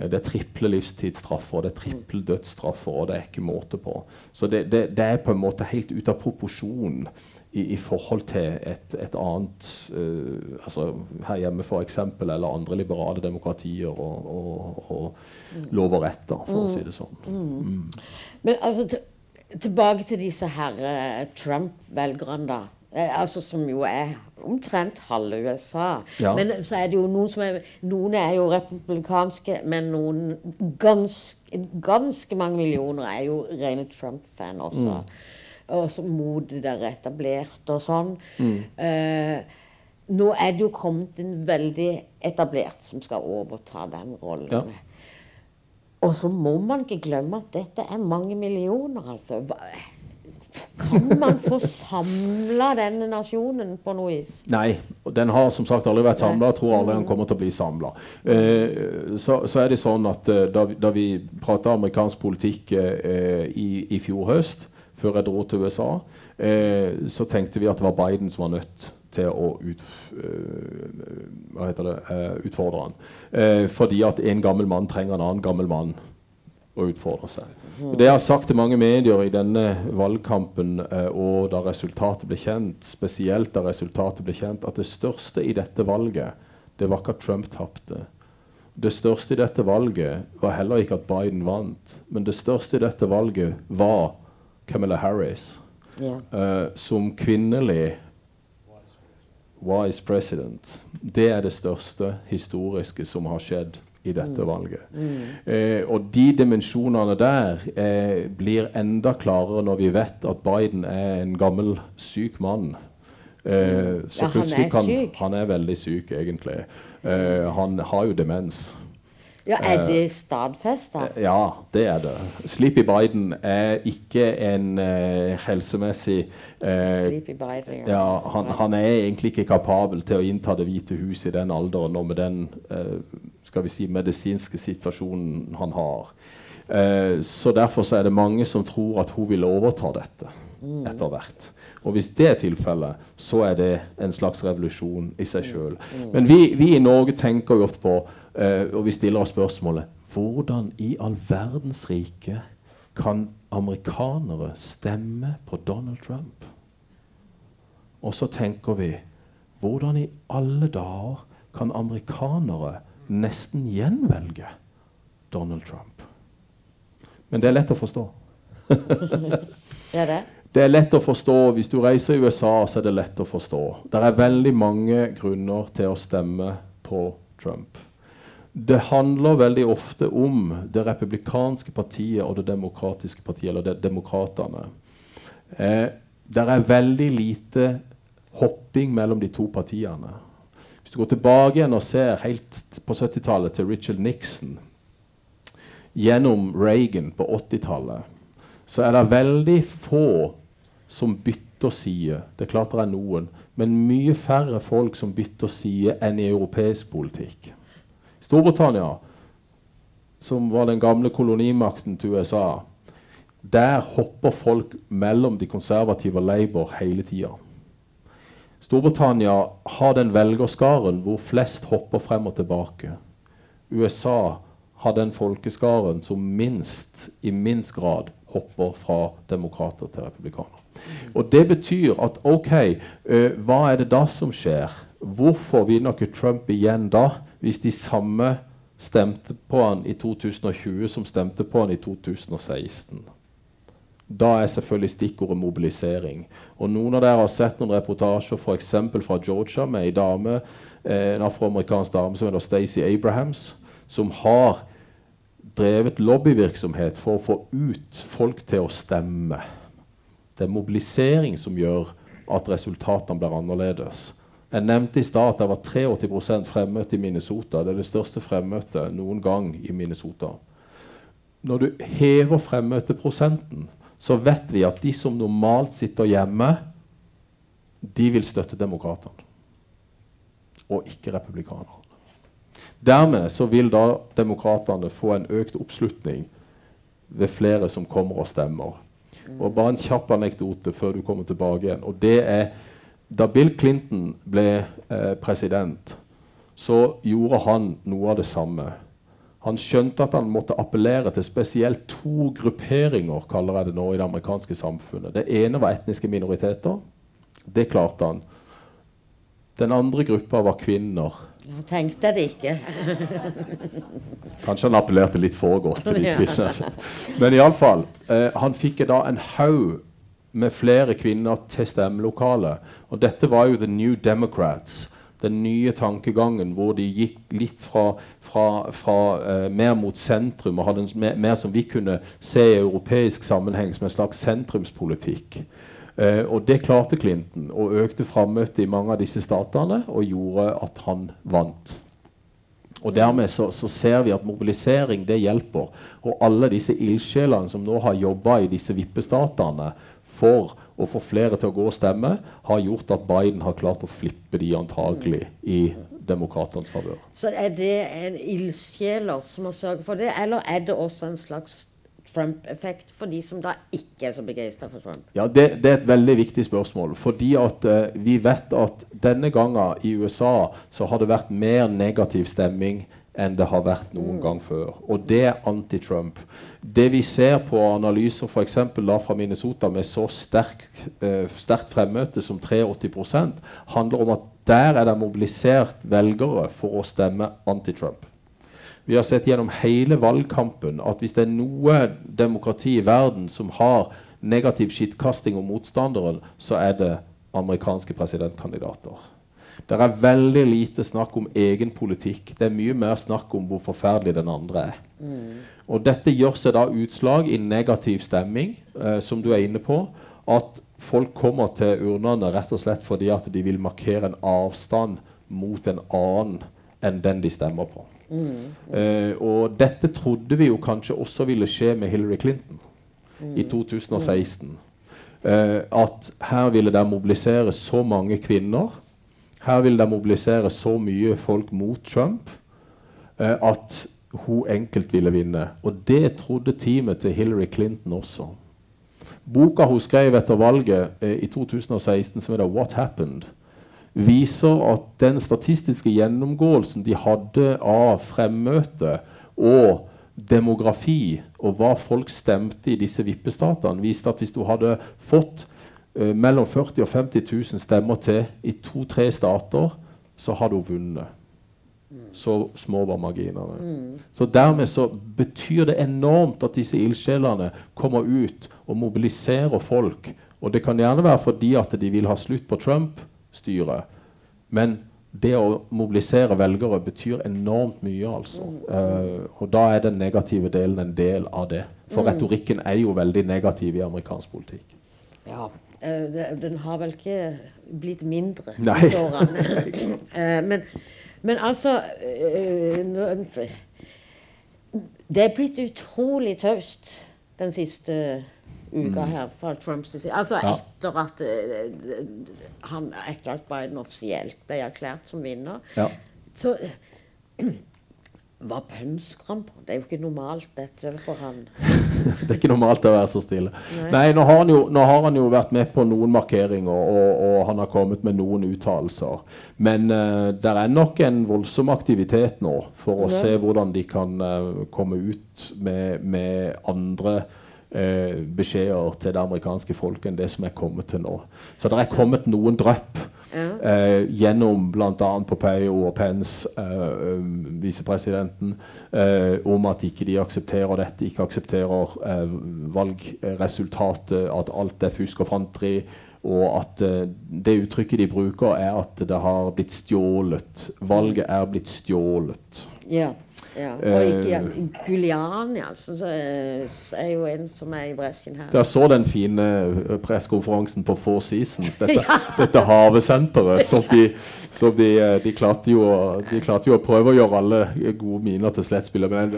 Eh, det er triple livstidsstraffer, det er triple dødsstraffer, og det er ikke måte på. Så det, det, det er på en måte helt ute av proporsjon i, i forhold til et, et annet uh, altså Her hjemme, f.eks., eller andre liberale demokratier og, og, og mm. lov og rett, for mm. å si det sånn. Mm. Mm. Men altså, tilbake til disse her uh, Trump-velgerne, da. Eh, altså Som jo er omtrent halve USA. Ja. Men så er det jo noen som er Noen er jo republikanske, men noen ganske, ganske mange millioner er jo rene Trump-fan også. Mm. Og så modig der etablert og sånn. Mm. Eh, nå er det jo kommet en veldig etablert som skal overta den rollen. Ja. Og så må man ikke glemme at dette er mange millioner, altså. Kan man få samla denne nasjonen på noe vis? Nei, den har som sagt aldri vært samla. Tror aldri den kommer til å bli samla. Eh, så, så, er det sånn at eh, da, vi, da vi prata amerikansk politikk eh, i, i, fjor høst, før jeg dro til USA, eh, så tenkte vi at det var Biden som var nødt til å ut, uh, det, uh, utfordre han. Fordi at en gammel mann trenger en annen gammel mann å utfordre seg. Det jeg har sagt til mange medier i denne valgkampen, eh, og da resultatet ble kjent, spesielt da resultatet ble kjent, at det største i dette valget, det var ikke at Trump tapte. det største i dette valget var heller ikke at Biden vant, men det største i dette valget var Camilla Harris Ja. eh, som kvinnelig wise president. Det er det største historiske som har skjedd i dette valget. Eh, og de dimensjonene der eh, blir enda klarere når vi vet at Biden er en gammel, syk mann. Eh, så Ja, han er er kan, syk. Han er veldig syk, egentlig. Eh, han har jo demens. ja, er det stadfesta? Ja, det er det. Sleepy Biden er ikke en eh, helsemessig eh, Sleepy Biden. ja, han, han er egentlig ikke kapabel til å innta Det hvite hus i den alderen og med den eh, skal vi si, medisinske situasjonen han har. Eh, så Derfor så er det mange som tror at hun vil overta dette etter hvert. Og Hvis det er tilfellet, så er det en slags revolusjon i seg sjøl. Men vi, vi i Norge tenker jo ofte på, eh, og vi stiller oss spørsmålet Hvordan i all verdens rike kan amerikanere stemme på Donald Trump? Og så tenker vi Hvordan i alle dager kan amerikanere nesten gjenvelge Donald Trump? Men det er lett å forstå. Det? Det er lett å forstå. Hvis du reiser i USA, så er det lett å forstå. Det er veldig mange grunner til å stemme på Trump. Det handler veldig ofte om det republikanske partiet og det demokratiske partiet, eller demokratene. Eh, det er veldig lite hopping mellom de to partiene. Hvis du går tilbake igjen og ser helt på 70-tallet til Richard Nixon gjennom Reagan på 80-tallet, så er det veldig få som bytter side. Det er klart det er noen, men mye færre folk som bytter side enn i europeisk politikk. Storbritannia, som var den gamle kolonimakten til USA, der hopper folk mellom de konservative og Labour hele tida. Storbritannia har den velgerskaren hvor flest hopper frem og tilbake. USA har den folkeskaren som minst, i minst grad hopper fra demokrater til republikanere. Og Det betyr at ok, eh, hva er det da som skjer? Hvorfor vinner ikke Trump igjen da, hvis de samme stemte på han i 2020 som stemte på han i 2016? Da er selvfølgelig stikkordet mobilisering. Og Noen av dere har sett noen reportasjer f.eks. fra Georgia med en dame, eh, en afroamerikansk dame som heter Stacey Abrahams, som har drevet lobbyvirksomhet for å få ut folk til å stemme. Det er mobilisering som gjør at resultatene blir annerledes. Jeg nevnte i stad at det var 83% fremmøte i Minnesota. Det er det største fremmøtet noen gang i Minnesota. Når du hever fremmøteprosenten, så vet vi at de som normalt sitter hjemme, de vil støtte demokratene. Og ikke republikanerne. Dermed så vil da demokratene få en økt oppslutning ved flere som kommer og stemmer. Og Bare en kjapp anekdote før du kommer tilbake igjen. og det er Da Bill Clinton ble eh, president, så gjorde han noe av det samme. Han skjønte at han måtte appellere til spesielt to grupperinger kaller jeg det nå, i det amerikanske samfunnet. Det ene var etniske minoriteter. Det klarte han. Den andre gruppa var kvinner. Jeg tenkte det ikke. Kanskje han appellerte litt for godt til de kvinnene. Men iallfall. Eh, han fikk da en haug med flere kvinner til stemmelokalet. Og dette var jo The New Democrats. Den nye tankegangen hvor de gikk litt fra, fra, fra eh, mer mot sentrum og hadde en mer, mer som vi kunne se i europeisk sammenheng som en slags sentrumspolitikk. Eh, og det klarte Clinton, og økte frammøtet i mange av disse statene og gjorde at han vant. Og Dermed så, så ser vi at mobilisering det hjelper. Og alle disse ildsjelene som nå har jobba i disse vippestatene for å få flere til å gå og stemme, har gjort at Biden har klart å flippe de antagelig i demokratenes favør. Så er det en ildsjeler som har sørget for det, eller er det også en slags Trump-effekt for de som da ikke er så begeistra for Trump? Ja, det, det er et veldig viktig spørsmål. Fordi at eh, vi vet at denne gangen i USA så har det vært mer negativ stemming enn det har vært noen gang før. Og det er anti-Trump. Det vi ser på analyser da fra Minnesota med så sterk, eh, sterkt fremmøte som 83% handler om at der er det mobilisert velgere for å stemme anti-Trump. Vi har sett gjennom hele valgkampen at hvis det er noe demokrati i verden som har negativ skittkasting om motstanderen, så er det amerikanske presidentkandidater. Det er veldig lite snakk om egen politikk. Det er mye mer snakk om hvor forferdelig den andre er. Mm. Og dette gjør seg da utslag i negativ stemming, eh, som du er inne på. At folk kommer til urnene rett og slett fordi at de vil markere en avstand mot en annen enn den de stemmer på. Mm. Mm. Eh, og dette trodde vi jo kanskje også ville skje med Hillary Clinton i 2016. Eh, at her ville det mobilisere så mange kvinner. Her vil de mobilisere så mye folk mot Trump eh, at hun enkelt ville vinne. Og det trodde teamet til Hillary Clinton også. Boka hun skrev etter valget eh, i 2016, som heter 'What Happened', viser at den statistiske gjennomgåelsen de hadde av fremmøte og demografi og hva folk stemte i disse vippestatene, viste at hvis du hadde fått uh, mellom 40 og 50 000 stemmer til i to-tre stater, så hadde hun vunnet. Så små var marginene. Mm. Så dermed så betyr det enormt at disse ildsjelene kommer ut og mobiliserer folk. Og det kan gjerne være fordi at de vil ha slutt på Trump-styret. Men det å mobilisere velgere betyr enormt mye, altså. Mm. Uh, og da er den negative delen en del av det. For mm. retorikken er jo veldig negativ i amerikansk politikk. Ja. Det, den har vel ikke blitt mindre disse årene. uh, men, men, altså Det er blitt utrolig taust den siste uka mm. her fra Trumps side. Altså etter at han, etter at Biden offisielt ble erklært som vinner. Ja. Så var på? Det er jo ikke normalt, dette for han. det er ikke normalt å være så stille. Nei, Nei nå, har jo, nå, har han jo, vært med på noen markeringer, og, og han har kommet med noen uttalelser. Men uh, det er nok en voldsom aktivitet nå for å ja. se hvordan de kan uh, komme ut med, med andre uh, beskjeder til det amerikanske folket enn det som er kommet til nå. Så det er kommet noen drypp eh, gjennom bl.a. Pompeo og Pence, eh, visepresidenten, eh, om at ikke de aksepterer dette, ikke aksepterer eh, valgresultatet, at alt er fusk og fanteri. Og at uh, det uttrykket de bruker, er at det har blitt stjålet. Valget er blitt stjålet. Ja. Ja, og ikke Guliani, altså, så er jo en som er i bresjen her. Jeg så den fine eh, pressekonferansen på Four Seasons, dette, ja. dette havesenteret. Som de, som de, eh, de, klarte jo, de, klarte jo, å prøve å gjøre alle gode miner til slettspillet. Men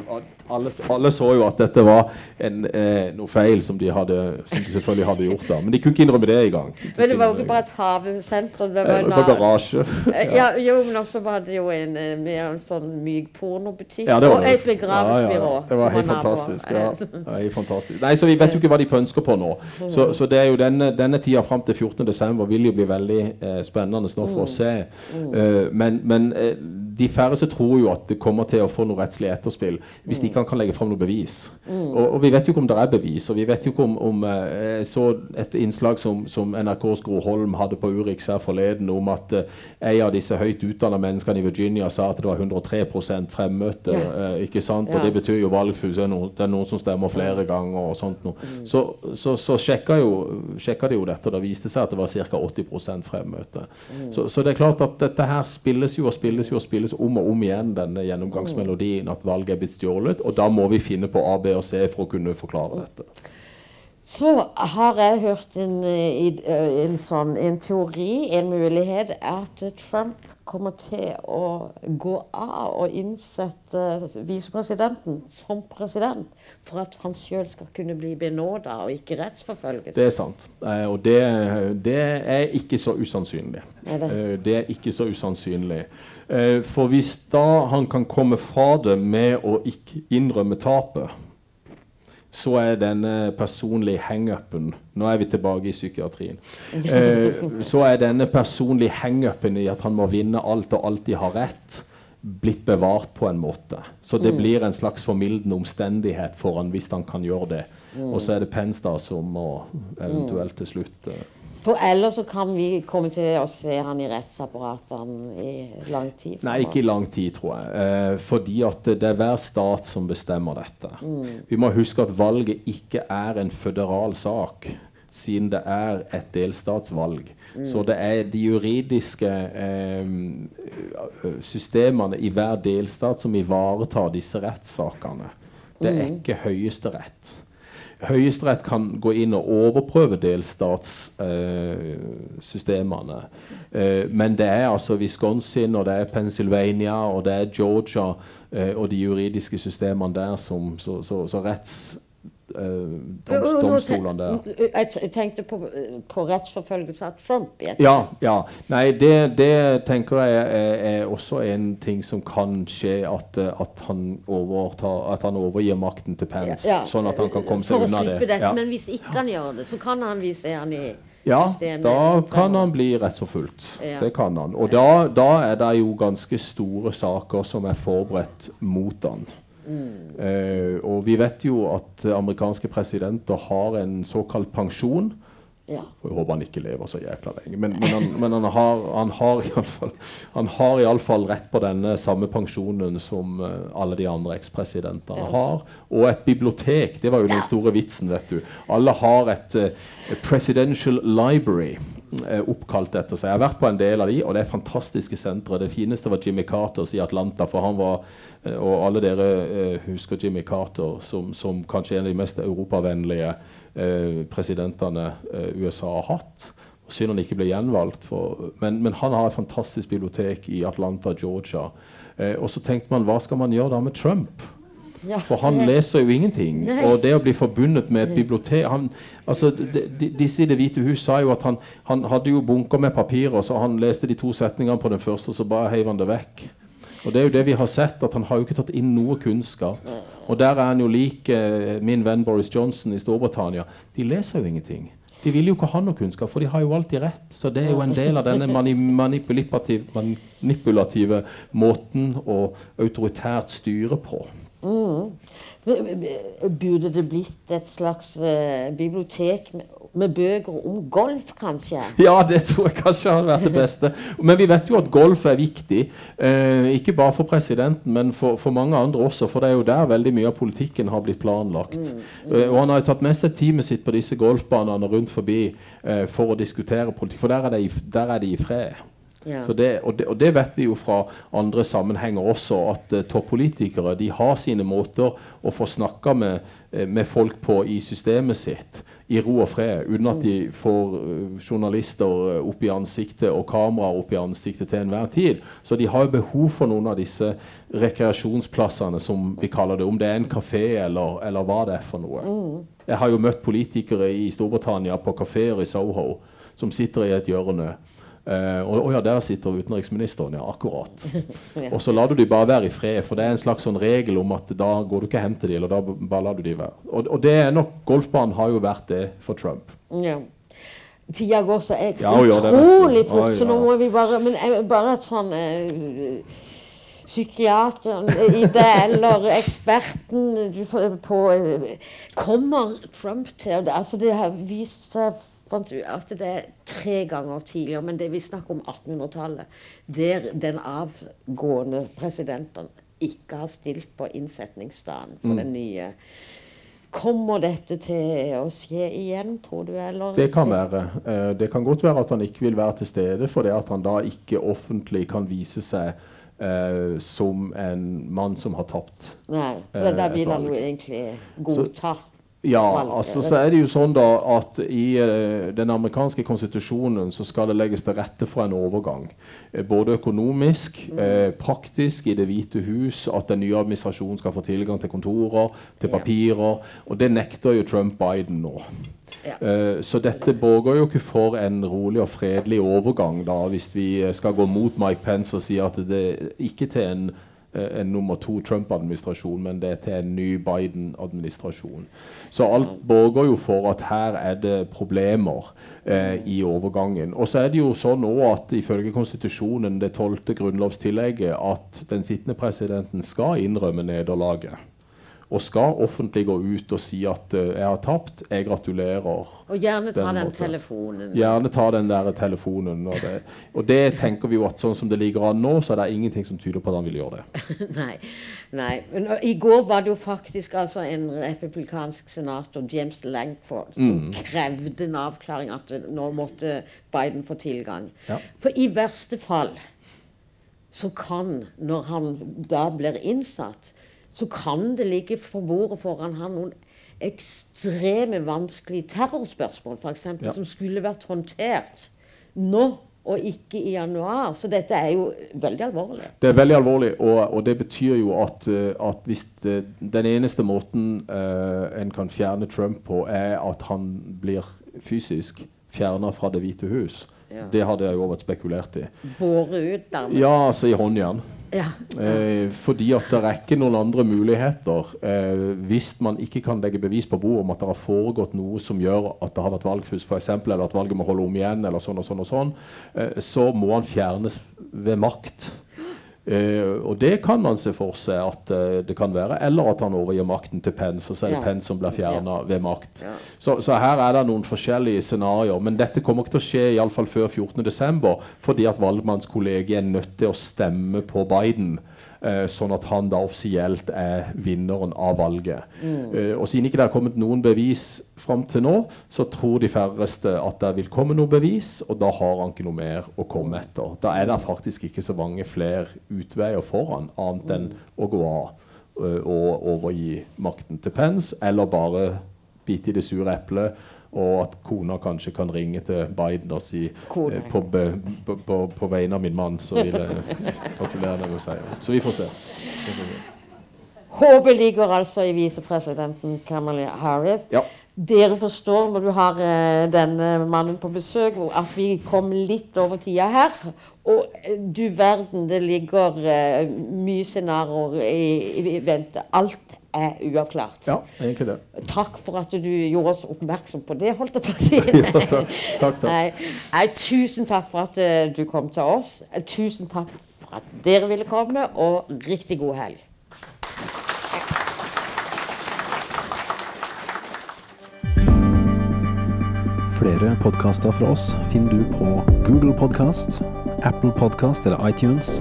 alle, alle, så jo at dette var en, eh, noe feil som de, hadde, som de, selvfølgelig hadde gjort. da Men de kunne ikke innrømme det engang. Men det var jo ikke bare et havesenter. Det var en garasje. Ja, jo, men også var det jo en, en sånn myk pornobutikk ja, og et begravelsesbyrå. Ja, ja, det var helt fantastisk. Ja. helt fantastisk. Nei, så Vi vet jo ikke hva de pønsker på nå. Så, så det er jo denne, denne tida fram til 14.12. vil jo bli veldig eh, spennende nå for å mm. se. Uh, men, men eh, de færreste tror jo at det kommer til å få noe rettslig etterspill hvis de ikke kan legge fram noe bevis. Og, og, vi vet jo ikke om det er bevis. og vi vet jo ikke om, om Jeg eh, så et innslag som, som NRKs Gro Holm hadde på Urix her forleden, om at uh, en av disse høyt utdanna menneskene i Virginia sa at det var 103 fremmøte. Ja. Uh, ikke sant? Og det betyr jo valgfus. Det, det er noen som stemmer flere ganger. og sånt noe. Mm. Så, så, så sjekka, jo, sjekka de jo dette, og det viste seg at det var ca. 80 fremmøte. Mm. Så, så, det er klart at dette her spilles jo og spilles jo og spilles om og om igjen, denne gjennomgangsmelodien at valget er blitt stjålet. Og da må vi finne på A, B og C for å kunne forklare dette. Så har jeg hørt en, en, sånn, en teori, en mulighet, at Trump kommer til å gå av og innsette visepresidenten som president for at han sjøl skal kunne bli benåda og ikke rettsforfølges. Det er sant. Eh, og det, det er ikke så usannsynlig. Er det? Eh, det? er ikke så usannsynlig. Eh, for hvis da han kan komme fra det med å ikke innrømme tapet så er denne personlige hangupen Nå er vi tilbake i psykiatrien. Eh, så er denne personlige hangupen i at han må vinne alt og alltid ha rett, blitt bevart på en måte. Så det mm. blir en slags formildende omstendighet for han hvis han kan gjøre det. Mm. Og så er det da som må eventuelt til slutt eh. For ellers så kan vi komme til å se han i rettsapparatene i lang tid. Nei, ikke i lang tid, tror jeg. Eh, fordi at det er hver stat som bestemmer dette. Mm. Vi må huske at valget ikke er en føderal sak, siden det er et delstatsvalg. Mm. Så det er de juridiske eh, systemene i hver delstat som ivaretar disse rettssakene. Det er Mm. ikke Høyesterett. Høyesterett kan gå inn og overprøve delstatssystemene. Eh, men det er altså Wisconsin, og det er Pennsylvania, og det er Georgia eh, og de juridiske systemene der som Så, så, så retts... eh, doms, domstolene der. Jeg tenkte på, på rettsforfølgelse av Trump. Ja, ja. Nei, det, det tenker jeg er, er også en ting som kan skje, at, eh, at, han, overtar, at han overgir makten til Pence. Ja, sånn at han kan komme seg unna det. Dette, Ja. Men hvis ikke han gjør det, så kan han vise han i Ja, systemet. da kan han bli rettsforfulgt. Ja. Det kan han. Og da, da er det jo ganske store saker som er forberedt mot han. Mm. Eh, og vi vet jo at amerikanske presidenter har en såkalt pensjon. Ja. Jeg håper han ikke lever så jækla lenge. Men, men, han, men han, har, han, har i alle fall, han har iallfall rett på denne samme pensjonen som eh, alle de andre ekspresidentene har. Og et bibliotek. Det var jo den store vitsen, vet du. Alle har et uh, presidential library oppkalt etter seg. Jeg har vært på en del av de, og det er fantastiske sentre. Det fineste var Jimmy Carters i Atlanta, for han var eh, Og alle dere eh, husker Jimmy Carter som, som kanskje en av de mest europavennlige eh, presidentene eh, USA har hatt. Synd han ikke ble gjenvalgt. For, men, men han har et fantastisk bibliotek i Atlanta, Georgia. Eh, og så tenkte man, hva skal man gjøre da med Trump? Ja, For han leser jo ingenting. Nei. Og det å bli forbundet med et bibliotek han, altså, de, de, Disse i Det hvite hus sa jo at han, han hadde jo bunker med papirer, så han leste de to setningene på den første, og så bare heiv han det vekk. Og det er jo det vi har sett, at han har jo ikke tatt inn noe kunnskap. Og der er han jo lik eh, min venn Boris Johnson i Storbritannia. De leser jo ingenting. De vil jo ikke ha noe kunnskap, for de har jo alltid rett. Så det er jo en del av denne mani manipulative, manipulative måten å autoritært styre på. Burde det blitt et slags uh, bibliotek med, med bøker om golf, kanskje? Ja, det tror jeg kanskje hadde vært det beste. Men vi vet jo at golf er viktig. Uh, ikke bare for presidenten, men for, for mange andre også. For det er jo der veldig mye av politikken har blitt planlagt. Eh, og han har jo tatt med seg teamet sitt på disse golfbanene rundt forbi for å diskutere politikk. For der er det i, der er de i fred. Ja. Så det, og, det, og det vet vi jo fra andre sammenhenger også, at uh, toppolitikere de har sine måter å få snakka med, eh, med folk på i systemet sitt i ro og fred, uten at de får eh, journalister opp i ansiktet og kameraer opp i ansiktet til enhver tid. Så de har jo behov for noen av disse rekreasjonsplassene, som vi kaller det. Om det er en kafé eller, eller hva det er for noe. Jeg har jo møtt politikere i Storbritannia på kafeer i Soho som sitter i et hjørne. Eh, og, og ja, der sitter utenriksministeren, ja, akkurat. Og så lar du de bare være i fred, for det er en slags sånn regel om at da går du ikke hen til de, eller da bare lar du de være. Og, og det er nok, golfbanen har jo vært det for Trump. Ja. Tida går så jeg, Ja, utrolig fort, Oi, så nå må vi bare Men jeg, bare et sånn uh, Psykiateren i det, eller eksperten på eh, Kommer Trump til det? Altså, det har vist seg fant ut at det er tre ganger tidligere, men det vi snakker om 1800-tallet, der den avgående presidenten ikke har stilt på innsetningsdagen for Mm. den nye. Kommer dette til å skje igjen, tror du? Eller? Det kan være. Eh, det kan godt være at han ikke vil være til stede, fordi at han da ikke offentlig kan vise seg Uh, som en mann som har tapt. Nei, for Eh, da vil han jo egentlig godta. Ja, altså så er det jo sånn da at i eh, den amerikanske konstitusjonen så skal det legges til rette for en overgang. Eh, både økonomisk, eh, praktisk i Det hvite hus, at den nye administrasjonen skal få tilgang til kontorer, til papirer. Og det nekter jo Trump-Biden nå. Eh, så dette borger jo ikke for en rolig og fredelig overgang, da, hvis vi skal gå mot Mike Pence og si at det ikke til en en nummer to Trump-administrasjon, men det er til en ny Biden-administrasjon. Så alt borger jo for at her er det problemer eh, i overgangen. Og så er det jo sånn òg at ifølge konstitusjonen, det tolvte grunnlovstillegget, at den sittende presidenten skal innrømme nederlaget. Og skal offentlig gå ut og si at uh, 'jeg har tapt, jeg gratulerer'. Og gjerne ta Den den, telefonen. Gjerne ta den der telefonen. Og det, og det tenker vi jo at sånn som det ligger an nå, så er det ingenting som tyder på at han vil gjøre det. nei, nei. Men i går var det jo faktisk altså en republikansk senator, James Lankford, som Mm. krevde en avklaring at nå måtte Biden få tilgang. Ja. For i verste fall så kan, når han da blir innsatt, så kan det ligge på bordet foran han noen ekstreme vanskelige terrorspørsmål, f.eks., Ja. som skulle vært håndtert nå og ikke i januar. Så dette er jo veldig alvorlig. Det er veldig alvorlig, og, og det betyr jo at, eh, at hvis det, den eneste måten uh, en kan fjerne Trump på, er at han blir fysisk fjerna fra Det hvite hus. Ja. Det hadde jeg jo vært spekulert i. Båre ut nærmest. Ja, altså i håndjern. Ja. Eh, fordi at det er ikke noen andre muligheter eh, hvis man ikke kan legge bevis på bordet om at det har foregått noe som gjør at det har vært valgfusk, eksempel, eller at valget må holde om igjen, eller sånn og sånn, og sånn, eh, så må han fjernes ved makt. Eh, og det kan man se for seg at uh, det kan være. Eller at han overgir makten til Pence, og så er det Ja. Pence som blir fjerna ved makt. Ja. Så, så her er det noen forskjellige scenarioer. Men dette kommer ikke til å skje i alle fall før 14.12., fordi at valgmannskollegiet er nødt til å stemme på Biden. Eh, sånn at han da offisielt er vinneren av valget. Eh, og siden ikke det har kommet noen bevis fram til nå, så tror de færreste at det vil komme noe bevis, og da har han ikke noe mer å komme etter. Da er det faktisk ikke så mange flere utveier for han, annet enn å gå av eh, og overgi makten til Pence, eller bare bite i det sure eplet, og at kona kanskje kan ringe til Biden og si eh, på, be, på, på, på vegne av min mann, så vil jeg gratulere deg med seieren. Så vi får se. Håpet ligger altså i visepresidenten Kamala Harris. Ja. Dere forstår når du har eh, denne mannen på besøk, at vi kom litt over tida her. Og eh, du verden, det ligger eh, mye scenarioer i, i vente. Alt er uavklart. ja, egentlig det. Takk for at du gjorde oss oppmerksom på det, holdt jeg på å si. Ja, takk. Takk, takk. Nei, nei, tusen takk for at eh, du kom til oss. Tusen takk for at dere ville komme, og riktig god helg. Flere podkaster fra oss finner du på Google Podkast, Apple Podkast eller iTunes,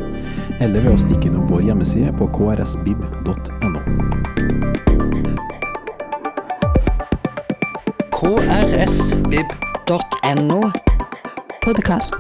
eller ved å stikke innom vår hjemmeside på krsbib.no. krsvib.no. Podkast.